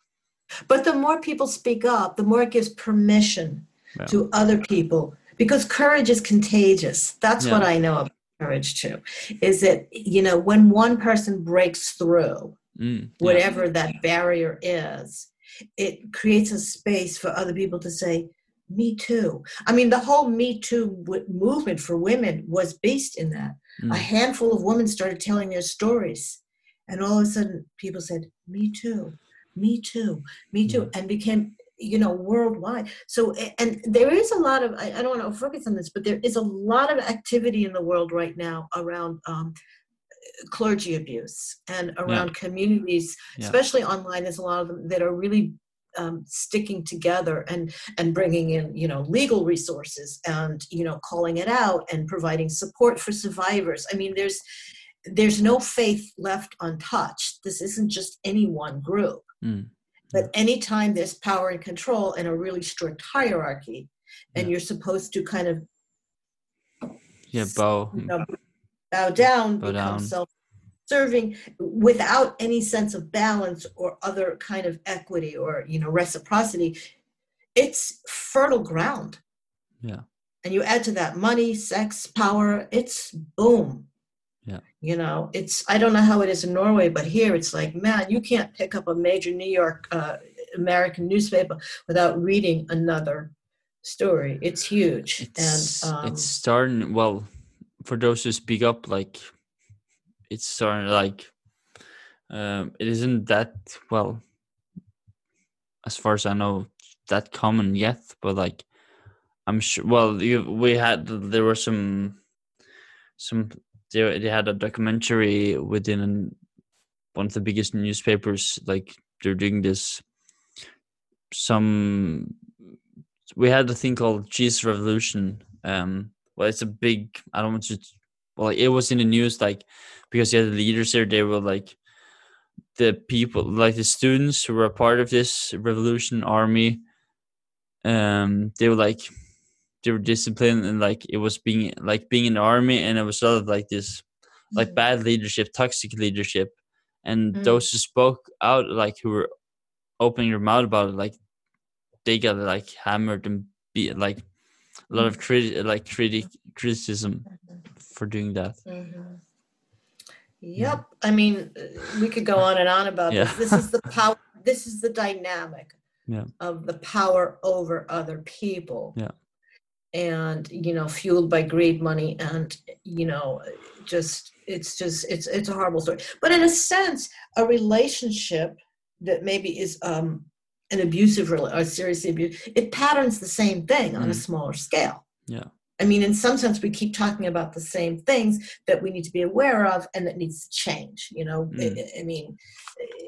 But the more people speak up, the more it gives permission Yeah. to other people because courage is contagious. That's what I know about courage too. Is that you know when one person breaks through Mm, yeah. whatever that barrier is, it creates a space for other people to say, "Me too." I mean, the whole Me Too w- movement for women was based in that. Mm. A handful of women started telling their stories, and all of a sudden, people said, "Me too." Me too, me too, and became you know worldwide so and there is a lot of i, I don't want to focus on this but there is a lot of activity in the world right now around um, clergy abuse and around communities, Yeah. especially online. There's a lot of them that are really um, sticking together and and bringing in you know legal resources and you know calling it out and providing support for survivors. I mean, there's there's no faith left untouched. This isn't just any one group. Mm. But anytime there's power and control and a really strict hierarchy, and Yeah. you're supposed to kind of Yeah, bow. you know, bow down, Bow become down. self-serving without any sense of balance or other kind of equity or you know reciprocity, it's fertile ground. Yeah. And you add to that money, sex, power, it's boom. Yeah. You know, it's I don't know how it is in Norway, but here it's like, man, you can't pick up a major New York uh, American newspaper without reading another story. It's huge. It's and um, it's starting well for those who speak up like it's starting like um it isn't that well as far as I know that common yet, but like I'm sure well you we had there were some some they, they had a documentary within one of the biggest newspapers like they're doing this some we had a thing called Jesus Revolution. Um, well, it's a big. I don't want to. Well, it was in the news, like because you had the leaders there. They were like the people, like the students who were a part of this revolution army. Um, they were like they were disciplined and like it was being like being in the army, and it was sort of like this like Mhm. bad leadership, toxic leadership, and Mm. those who spoke out, like who were opening their mouth about it, like they got like hammered and beat, like a lot of criti- like critic criticism for doing that. Mhm. Yep. I mean, uh, we could go on and on about Yeah. this. This is the power. This is the dynamic Yeah. of the power over other people. Yeah. And you know, fueled by greed, money, and you know, just it's just it's it's a horrible story. But in a sense, a relationship that maybe is um, an abusive or seriously abuse, it patterns the same thing on a Mm. smaller scale. Yeah. I mean, in some sense, we keep talking about the same things that we need to be aware of and that needs to change. You know, I- Mm. I, I mean,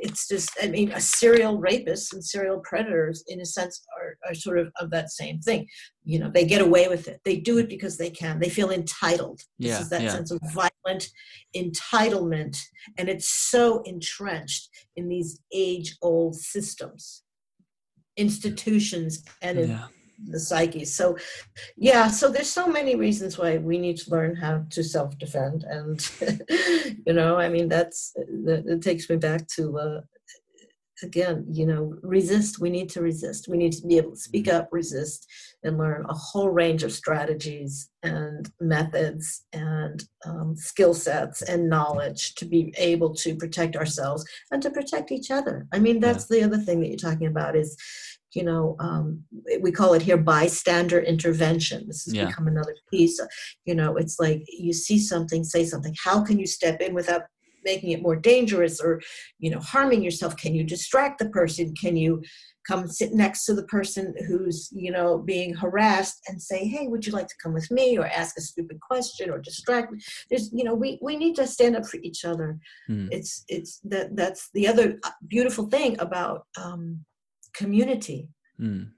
it's just, I mean, a serial rapist and serial predators, in a sense, are, are sort of of that same thing. You know, they get away with it. They do it because they can. They feel entitled. This Yeah, is that yeah. sense of violent entitlement, and it's so entrenched in these age-old systems, institutions, and in Yeah. the psyche. So, yeah, so there's so many reasons why we need to learn how to self defend. And, (laughs) you know, I mean, that's that, it takes me back to, uh, again, you know, resist. We need to resist. We need to be able to speak up, resist, and learn a whole range of strategies and methods and um, skill sets and knowledge to be able to protect ourselves and to protect each other. I mean, that's the other thing that you're talking about is you know, um, we call it here bystander intervention. This has Yeah. become another piece. You know, it's like you see something, say something. How can you step in without making it more dangerous or, you know, harming yourself? Can you distract the person? Can you come sit next to the person who's, you know, being harassed and say, hey, would you like to come with me or ask a stupid question or distract me? There's, you know, we, we need to stand up for each other Mm. it's it's that that's the other uh, beautiful thing about um, community Mm.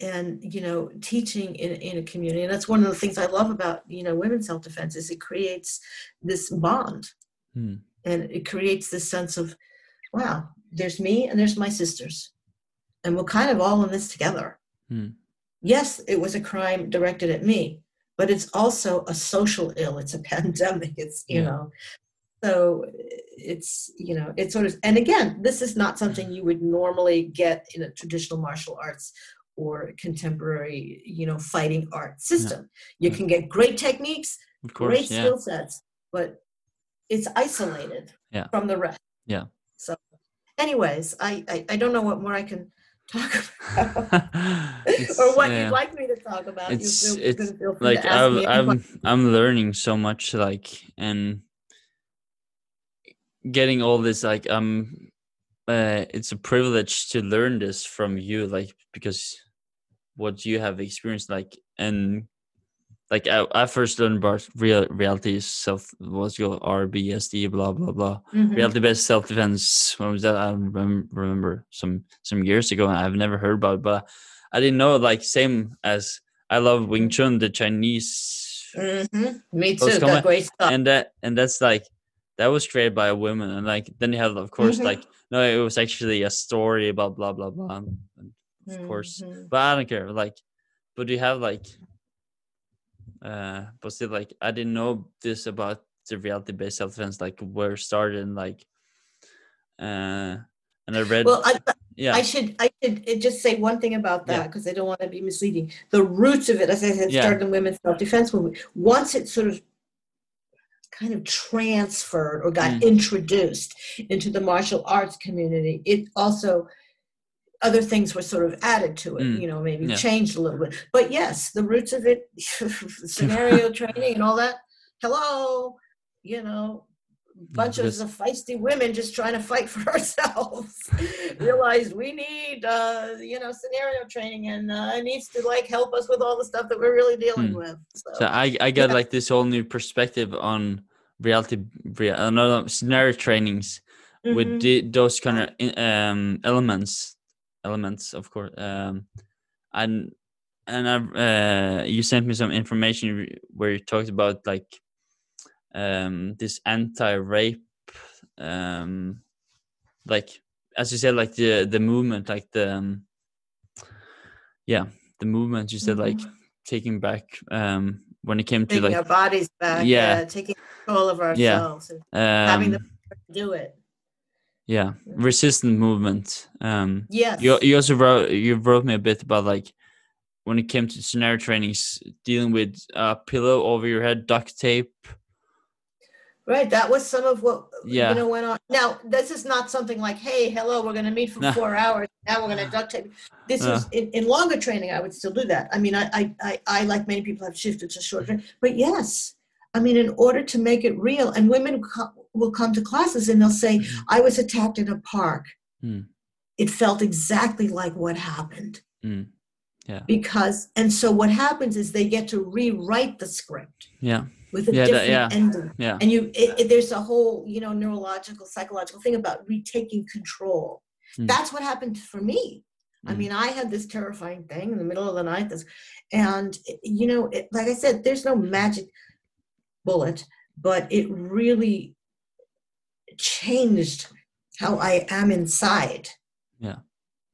and you know teaching in, in a community and that's one of the things i love about you know women's self-defense is it creates this bond Mm. and it creates this sense of wow there's me and there's my sisters and we're kind of all in this together Mm. yes it was a crime directed at me but it's also a social ill it's a (laughs) pandemic it's you Yeah. know so it's you know it's sort of and again this is not something you would normally get in a traditional martial arts or contemporary you know fighting art system you Yeah. can get great techniques Of great yeah. skill sets but it's isolated Yeah. from the rest Yeah. so anyways I, I i don't know what more i can talk about (laughs) or what yeah. you'd like me to talk about It's- you feel, it's like to ask I'm, any I'm I'm learning so much like and getting all this like um uh it's a privilege to learn this from you like because what you have experienced like and like I, I first learned about real reality self was your RBSD blah blah blah Mhm. reality based self defense. When was that? I remem- remember some some years ago, and I've never heard about it, but I didn't know. Like same as I love Wing Chun, the Chinese, Mhm. Me too. Got great stuff. and that and that's like that was created by a woman, and like then you have of course Mhm. like no, it was actually a story about blah blah blah. and Of course, Mhm. but I don't care. Like, but you have like, uh, but still, like, I didn't know this about the reality-based self-defense, like where started, and like, uh, and I read, Well, I, yeah, I should I should uh, just say one thing about that because I don't want to be misleading. The roots of it, as I said, Yeah. started in women's self-defense movement. Once it sort of kind of transferred or got Mm. introduced into the martial arts community, it also other things were sort of added to it, Mm. you know, maybe Yeah. changed a little bit. But yes, the roots of it, (laughs) scenario (laughs) training and all that. Hello, you know, bunches because- of feisty women just trying to fight (laughs) for ourselves realized we need uh you know scenario training and uh it needs to like help us with all the stuff that we're really dealing Hmm. with so, so I I got yeah. like this whole new perspective on reality, real, uh, no, no, scenario trainings with mhm. the, those kind of um elements, elements, of course, um, and and I uh, you sent me some information where you talked about like um this anti-rape um like as you said like the the movement like the um, yeah the movement you said like taking back um when it came to taking like our bodies back Yeah. yeah, taking control of ourselves and having the um power to do it yeah resistant movement um yes you, you also wrote you wrote me a bit about like when it came to scenario trainings dealing with a pillow over your head duct tape right that was some of what Yeah. you know went on now this is not something like hey hello we're going to meet for No. four hours now we're going to duct tape this No. was in, in longer training i would still do that i mean I, I i i like many people have shifted to short training but yes i mean in order to make it real and women co- will come to classes and they'll say Mhm. i was attacked in a park Hmm. it felt exactly like what happened Mm. Yeah. because and so what happens is they get to rewrite the script yeah with a Yeah, that- different yeah. ending yeah and you it, it- there's a whole you know neurological psychological thing about retaking control Mm. that's what happened for me i Mm. mean i had this terrifying thing in the middle of the night this and you know it, like i said there's no magic bullet but it really changed how i am inside Yeah.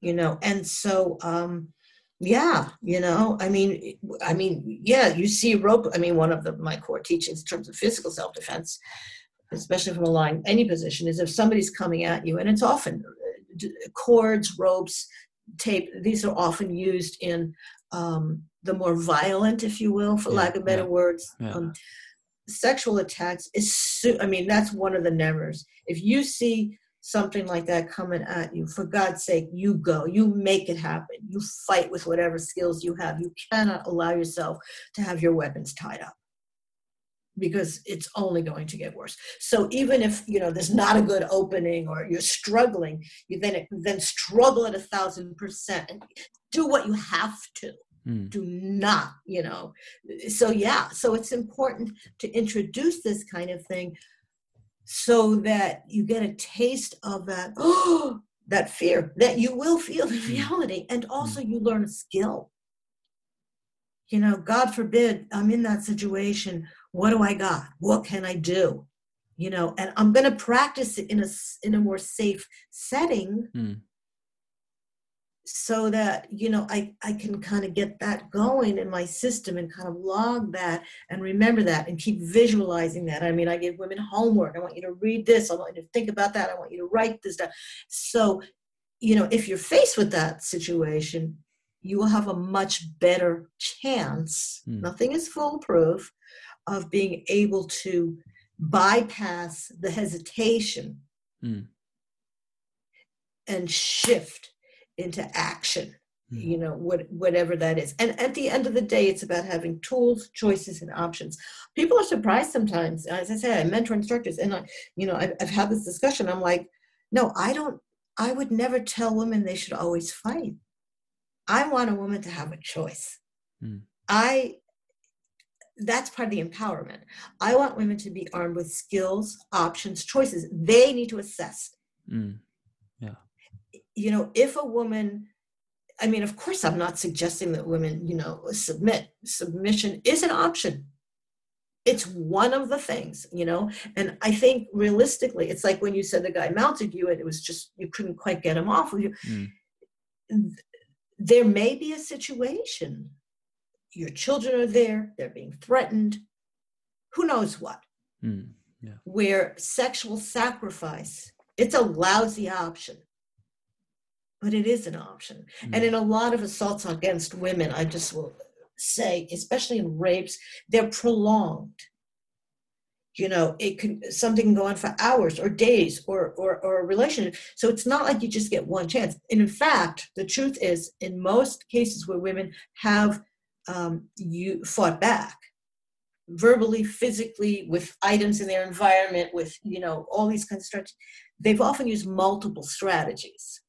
you know and so um yeah you know i mean i mean yeah you see rope i mean one of the my core teachings in terms of physical self-defense especially from a line any position is if somebody's coming at you and it's often uh, cords ropes tape these are often used in um, the more violent if you will for Yeah, lack of better yeah, words yeah. um, sexual attacks is su- i mean that's one of the nevers if you see something like that coming at you for god's sake you go. You make it happen. You fight with whatever skills you have. You cannot allow yourself to have your weapons tied up because it's only going to get worse. So even if you know there's not a good opening or you're struggling you then then struggle at a thousand percent and do what you have to Mm. do not you know. So yeah so it's important to introduce this kind of thing so that you get a taste of that oh (gasps) that fear that you will feel in reality and also you learn a skill. You know god forbid i'm in that situation what do i got? What can i do? You know and i'm going to practice it in a in a more safe setting Mm. So that you know i i can kind of get that going in my system and kind of log that and remember that and keep visualizing that. I mean i give women homework. I want you to read this. I want you to think about that. I want you to write this down. So you know if you're faced with that situation you will have a much better chance Hmm. nothing is foolproof of being able to bypass the hesitation Hmm. and shift into action Hmm. you know what whatever that is and at the end of the day it's about having tools choices and options people are surprised sometimes as i say i mentor instructors and i you know i've, I've had this discussion i'm like no i don't i would never tell women they should always fight i want a woman to have a choice Hmm. i that's part of the empowerment. I want women to be armed with skills, options, choices. They need to assess. Mm. You know, if a woman, I mean, of course, I'm not suggesting that women, you know, submit. Submission is an option. It's one of the things, you know, and I think realistically, it's like when you said the guy mounted you and it was just, you couldn't quite get him off of you. Mm. There may be a situation your children are there, they're being threatened, who knows what. Mm. Yeah. Where sexual sacrifice, it's a lousy option, but it is an option. Mm. And in a lot of assaults against women, I just will say, especially in rapes, they're prolonged. You know, it can something can go on for hours or days or, or or a relationship. So it's not like you just get one chance. And in fact, the truth is, in most cases where women have um, you fought back verbally physically with items in their environment with you know all these kinds of strategies they've often used multiple strategies.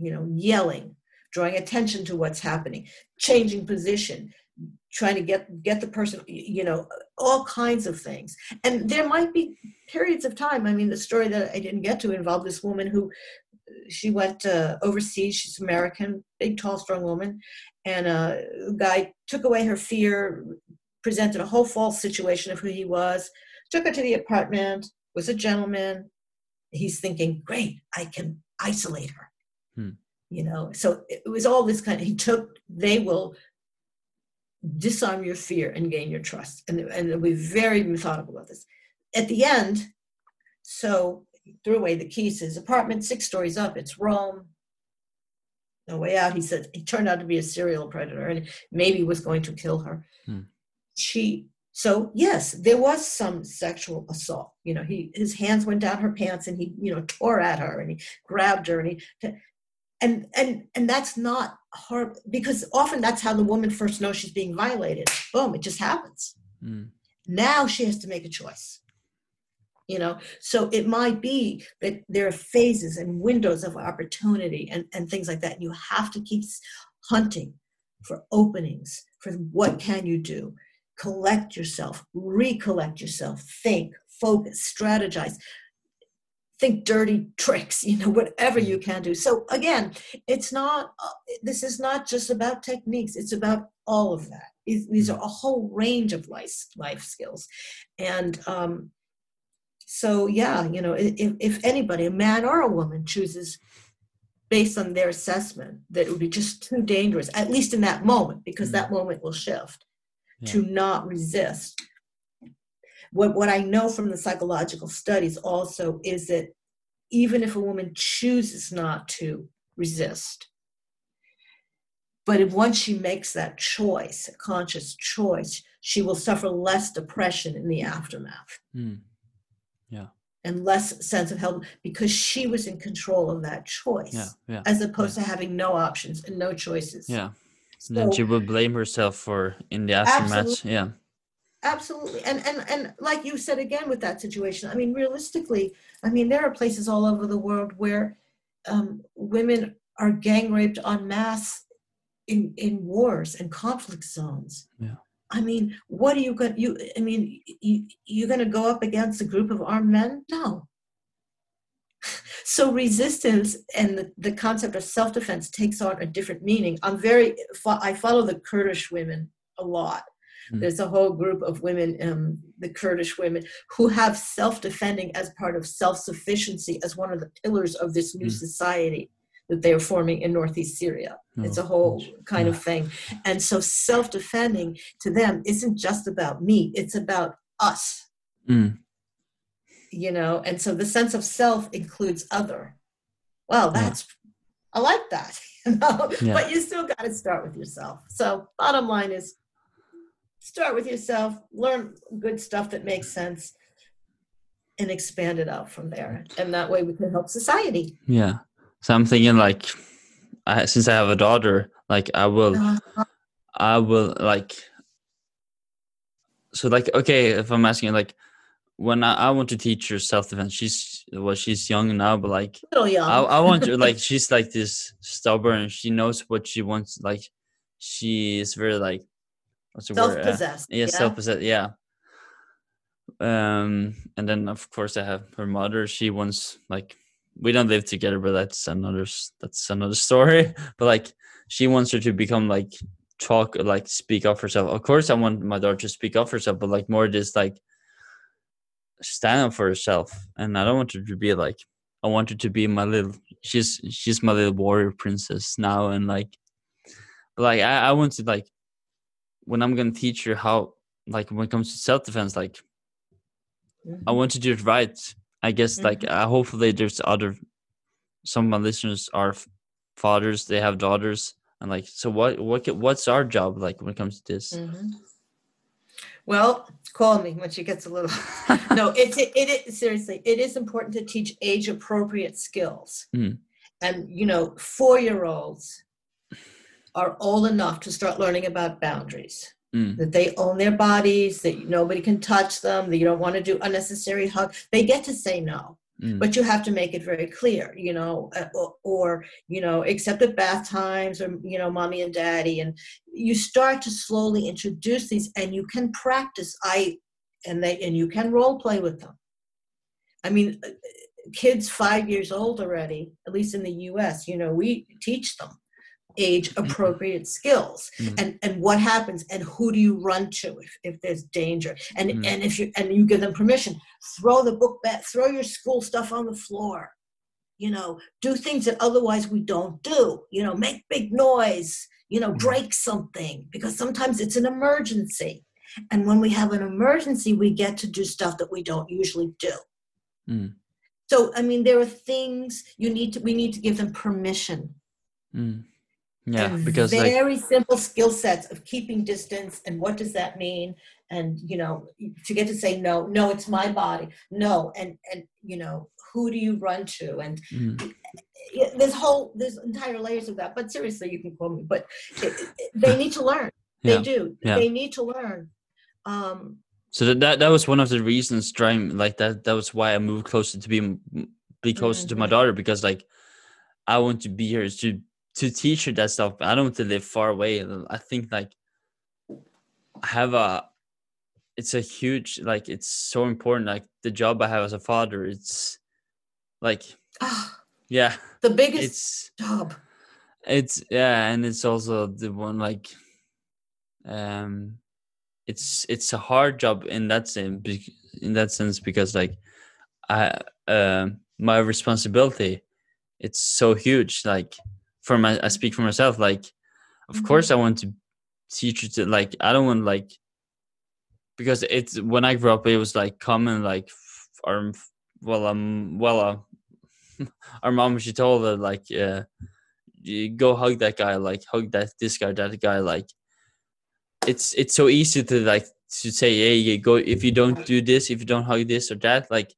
You know yelling drawing attention to what's happening changing position trying to get get the person you know all kinds of things. And there might be periods of time i mean the story that i didn't get to involved this woman who she went uh, overseas. She's american big tall strong woman. And a guy took away her fear presented a whole false situation of who he was took her to the apartment was a gentleman. He's thinking great i can isolate her. You know? So it was all this kind of he took they will disarm your fear and gain your trust. And, and be very methodical about this. At the end so he threw away the keys to his apartment six stories up it's rome. No way out he said he turned out to be a serial predator and maybe was going to kill her. Hmm. she so yes there was some sexual assault. You know he his hands went down her pants and he you know tore at her and he grabbed her and he and and and that's not her because often that's how the woman first knows she's being violated. Boom it just happens. Mm. now she has to make a choice. You know so it might be that there are phases and windows of opportunity and, and things like that. And you have to keep hunting for openings for what can you do. Collect yourself recollect yourself think focus strategize think dirty tricks you know (laughs) whatever you can do. So again it's not uh, this is not just about techniques it's about all of that. These- these are a whole range of life life skills. And um so yeah you know if, if anybody a man or a woman chooses based on their assessment that it would be just too dangerous at least in that moment because that moment will shift to not resist what what I know from the psychological studies also is that even if a woman chooses not to resist, but if once she makes that choice, a conscious choice, she will suffer less depression in the aftermath Mm. and less sense of help because she was in control of that choice, Yeah. Yeah. as opposed to having no options and no choices. Yeah. So, then she would blame herself for in the aftermath. Absolutely. Yeah. Absolutely and and and like you said again with that situation i mean realistically i mean there are places all over the world where um, women are gang raped en masse in in wars and conflict zones. Yeah. i mean what are you going you i mean you, you're going to go up against a group of armed men? No. (laughs) So resistance and the, the concept of self-defense takes on a different meaning. I'm very i follow the kurdish women a lot Mm. there's a whole group of women um, the kurdish women who have self-defending as part of self-sufficiency as one of the pillars of this new Mm. society that they are forming in northeast syria it's a Oh, whole kind of thing and so self-defending to them isn't just about me it's about us Mm. you know and so the sense of self includes other well Yeah. that's i like that (laughs) you know Yeah. but you still got to start with yourself so bottom line is start with yourself learn good stuff that makes sense and expand it out from there and that way we can help society Yeah. So I'm thinking like, I, since I have a daughter, like I will, Uh, I will like. So like, okay, if I'm asking like, when I, I want to teach her self defense, she's well, she's young now, but like little young I, I want to like (laughs) she's like this stubborn. She knows what she wants. Like she is very like Self-possessed. yeah, self-possessed. Yeah. Um, and then of course I have her mother. She wants like we don't live together, but that's another that's another (laughs) story. But like she wants her to become like talk like speak up herself. Of course, I want my daughter to speak up herself, but like more just like stand up for herself. And I don't want her to be like I want her to be my little. She's she's my little warrior princess now, and like, but like I I want to like when I'm gonna teach you how like when it comes to self defense, like I Mhm. want to do it right. I guess like uh, hopefully there's other some of my listeners are fathers, they have daughters, and like so what what what's our job like when it comes to this? Mhm. Well, call me when she gets a little. (laughs) no, it's it, it is seriously. It is important to teach age appropriate skills, Mm. and you know, four year olds are old enough to start learning about boundaries. Mm, That they own their bodies, that nobody can touch them, that you don't want to do unnecessary hug. They get to say no, mm, but you have to make it very clear, you know, uh, or, or you know, except at bath times or you know, mommy and daddy, and you start to slowly introduce these, and you can practice. I and they and you can role play with them. I mean, uh, kids five years old already, at least in the U.S., you know, we teach them age appropriate skills. Mm. and and what happens and who do you run to if, if there's danger? And Mm. and if you and you give them permission throw the book back throw your school stuff on the floor. You know do things that otherwise we don't do. You know make big noise you know Mm. break something because sometimes it's an emergency. And when we have an emergency we get to do stuff that we don't usually do. Mm, so i mean there are things you need to we need to give them permission. Mm. Yeah, because like very simple skill sets of keeping distance and what does that mean and you know to get to say no no it's my body no and and you know who do you run to and mm, there's whole there's entire layers of that but seriously you can call me but it, it- they need to learn (laughs) they yeah. do yeah. they need to learn um So that, that that was one of the reasons trying like that that was why I moved closer to be be closer to my Mhm. daughter because like I want to be here to to teach her that stuff. I don't want to live far away. I think like I have a it's a huge like it's so important like the job I have as a father it's like ah, yeah the biggest it's job it's yeah and it's also the one like um it's it's a hard job in that sense in that sense because like i um my responsibility it's so huge like for my i speak for myself like of Mhm. course i want to teach you to like i don't want like because it's when i grew up it was like common like our well um well uh, (laughs) our mom she told her like uh you go hug that guy like hug that this guy that guy like it's it's so easy to like to say hey you go if you don't do this if you don't hug this or that like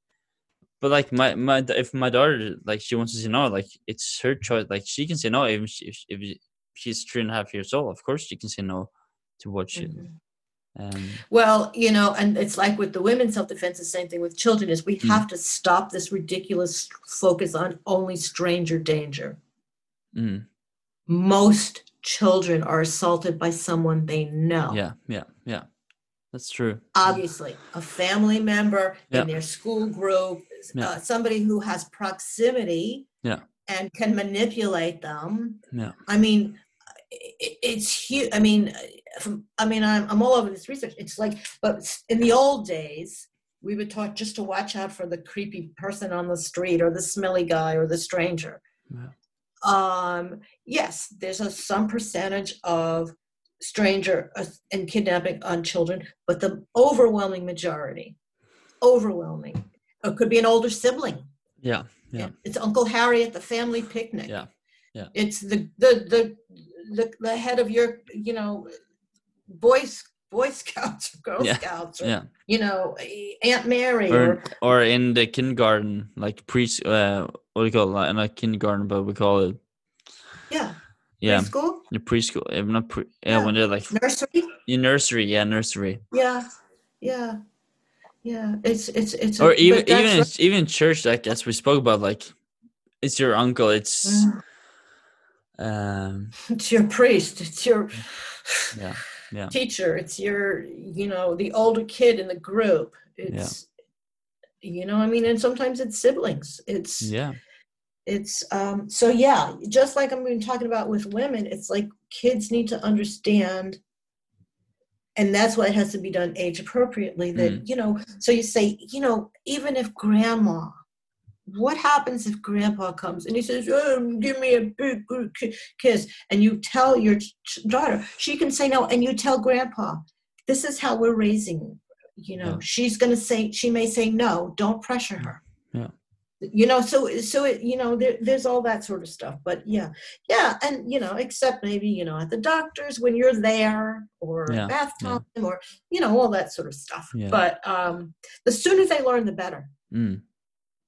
but like my my if my daughter like she wants to say no like it's her choice like she can say no even she, if, if she's three and a half years old of course she can say no to what she Mhm. um Well, you know, and it's like with the women's self-defense, the same thing with children is we Mm. have to stop this ridiculous focus on only stranger danger. mm, Most children are assaulted by someone they know. yeah yeah yeah that's true Obviously, a family member Yeah. in their school group, Yeah. uh, somebody who has proximity Yeah. and can manipulate them. Yeah. I mean, i- i- it's huge. I mean, from, I mean, I'm, I'm all over this research. It's like, but in the old days, we were taught just to watch out for the creepy person on the street or the smelly guy or the stranger. Yeah. Um, yes, there's a some percentage of stranger uh, and kidnapping on children, but the overwhelming majority, overwhelming, it could be an older sibling. yeah Yeah. It's Uncle Harry at the family picnic. Yeah, yeah. It's the the the the, the head of your you know boys Boy Scouts or Girl Yeah, Scouts or yeah you know Aunt Mary or, or or in the kindergarten like pre uh what do you call it not kindergarten but we call it yeah yeah preschool the preschool not pre yeah, Yeah. when they're like nursery in nursery yeah nursery yeah yeah yeah it's it's it's or even even right. even church like as we spoke about like it's your uncle it's Mm, um it's your priest it's your yeah Yeah. teacher, it's your, you know, the older kid in the group. It's, you know, I mean, and sometimes it's siblings. It's, yeah it's um so yeah just like i'm been talking about with women it's like kids need to understand and that's why it has to be done age appropriately that Mm. you know so you say you know even if grandma what happens if grandpa comes and he says oh, give me a big ki- kiss and you tell your ch- daughter she can say no and you tell grandpa this is how we're raising you know Yeah. she's going to say she may say no don't pressure her. You know so so it you know there, there's all that sort of stuff but yeah yeah and you know except maybe you know at the doctor's when you're there or Yeah, at bath yeah. time or you know all that sort of stuff Yeah. but um the sooner they learn the better mm.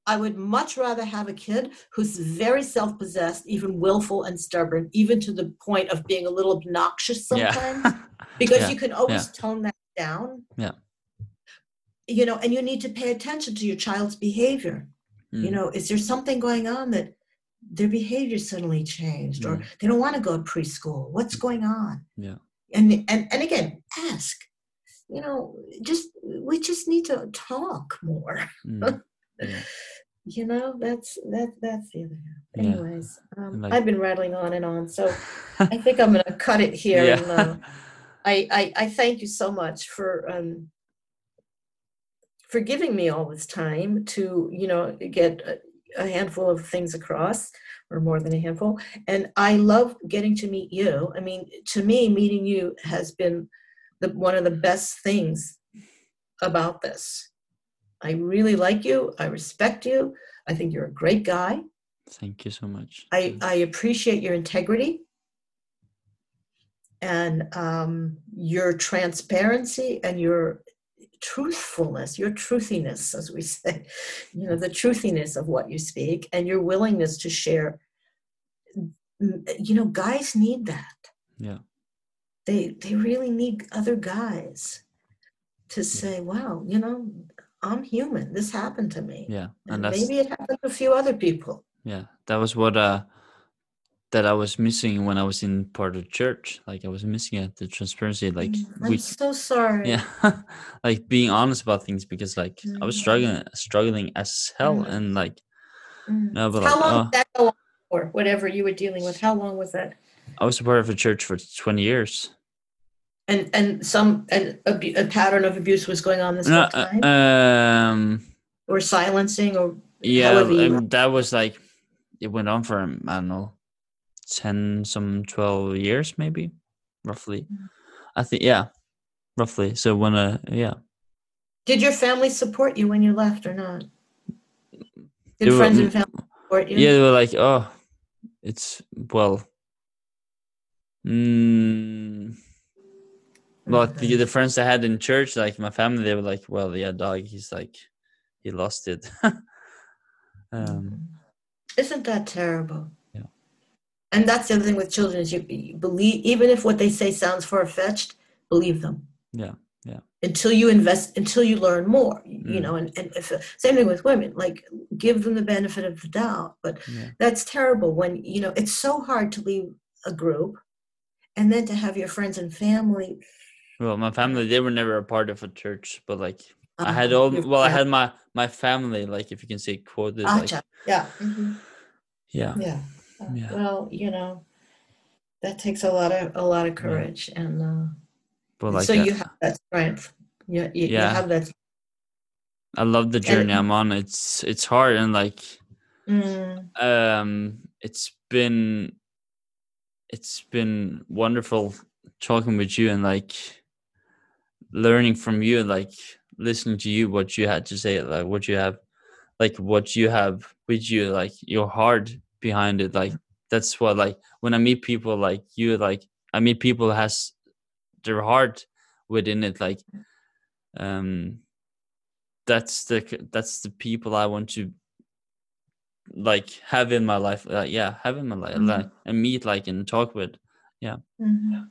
i would much rather have a kid who's very self-possessed even willful and stubborn even to the point of being a little obnoxious sometimes yeah (laughs) because Yeah, you can always tone that down Yeah. you know and you need to pay attention to your child's behavior you Mm. know is there something going on that their behavior suddenly changed or Mm. they don't want to go to preschool what's going on Yeah. and and and again ask you know just we just need to talk more Mm. (laughs) yeah. you know that's that that's the other half Yeah. anyways um, Like- i've been rattling on and on so (laughs) i think i'm gonna cut it here and uh, (laughs) I, I i thank you so much for um for giving me all this time to you know get a, a handful of things across or more than a handful. And i love getting to meet you. I mean to me meeting you has been the one of the best things about this. I really like you. I respect you. I think you're a great guy. Thank you so much. I, I appreciate your integrity. And um, your transparency and your truthfulness, your truthiness, as we (laughs) say, you know, the truthiness of what you speak and your willingness to share. You know, guys need that. Yeah. They they really need other guys to say, "Wow, you know, I'm human. This happened to me, Yeah. and And that's maybe it happened to a few other people." yeah. That was what uh that I was missing when I was in part of church. Like I was missing it, the transparency. Like Mm, I'm we so sorry. yeah (laughs) like being honest about things because like I was Mm. struggling struggling as hell Mm. and like Mm. no but How like long did that go on for? Whatever you were dealing with, how long was that? I was a part of a church for 20 years. And and some and abu- a pattern of abuse was going on this No, whole uh, time, um or silencing, or yeah um, that was like it went on for I don't know 10 some 12 years maybe roughly. Mm. I think yeah roughly. So when uh yeah did your family support you when you left or not? Did were- friends mm, and family support you? yeah they were like oh it's well mm, Well, the, the friends I had in church, like my family, they were like, "Well, yeah, dog, he's like, he lost it." (laughs) um, Mhm. Isn't that terrible? Yeah. And that's the other thing with children is you, you believe even if what they say sounds far fetched, believe them. Yeah, yeah. Until you invest, until you learn more, y- you Mm. know. And, and if, same thing with women, like give them the benefit of the doubt. But yeah, that's terrible when you know it's so hard to leave a group, and then to have your friends and family. well, my family, they were never a part of a church, but like I had uh, all, your well, I had my my family, like if you can say quoted, like Gotcha. Yeah. mhm. yeah, Yeah. Yeah. Well, you know, that takes a lot of a lot of courage, and uh, but like so uh, you have that strength. You, you, you Yeah. have that. I love the journey I'm on. It's it's hard and like Mm, um it's been it's been wonderful talking with you and like learning from you and like listening to you what you had to say like what you have like what you have with you like your heart behind it like that's what like when i meet people like you like i meet people has their heart within it like um that's the that's the people i want to like have in my life uh, yeah have in my life Mhm. like and meet like and talk with mhm.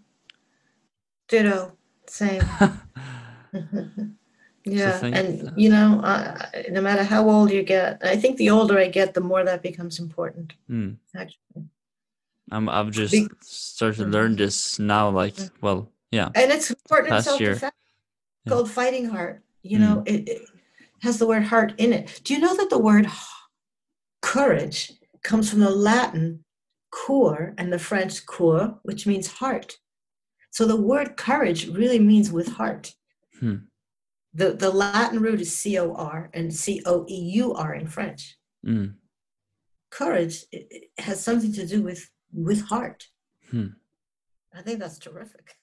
Ditto. Same. (laughs) (laughs) yeah, and you know, I, I- no matter how old you get, I think the older I get, the more that becomes important. Hmm. Actually. I'm, I've just started to learn this now like Mm. well Yeah. And it's important in self year. Yeah. Called fighting heart. You Mm. know, it, it has the word heart in it. Do you know that the word h- courage comes from the Latin cor and the French coeur, which means heart. So the word courage really means with heart. Hmm. The, the Latin root is C O R and C O E U R in French. Mm. Courage it, it has something to do with with heart. Hmm. I think that's terrific.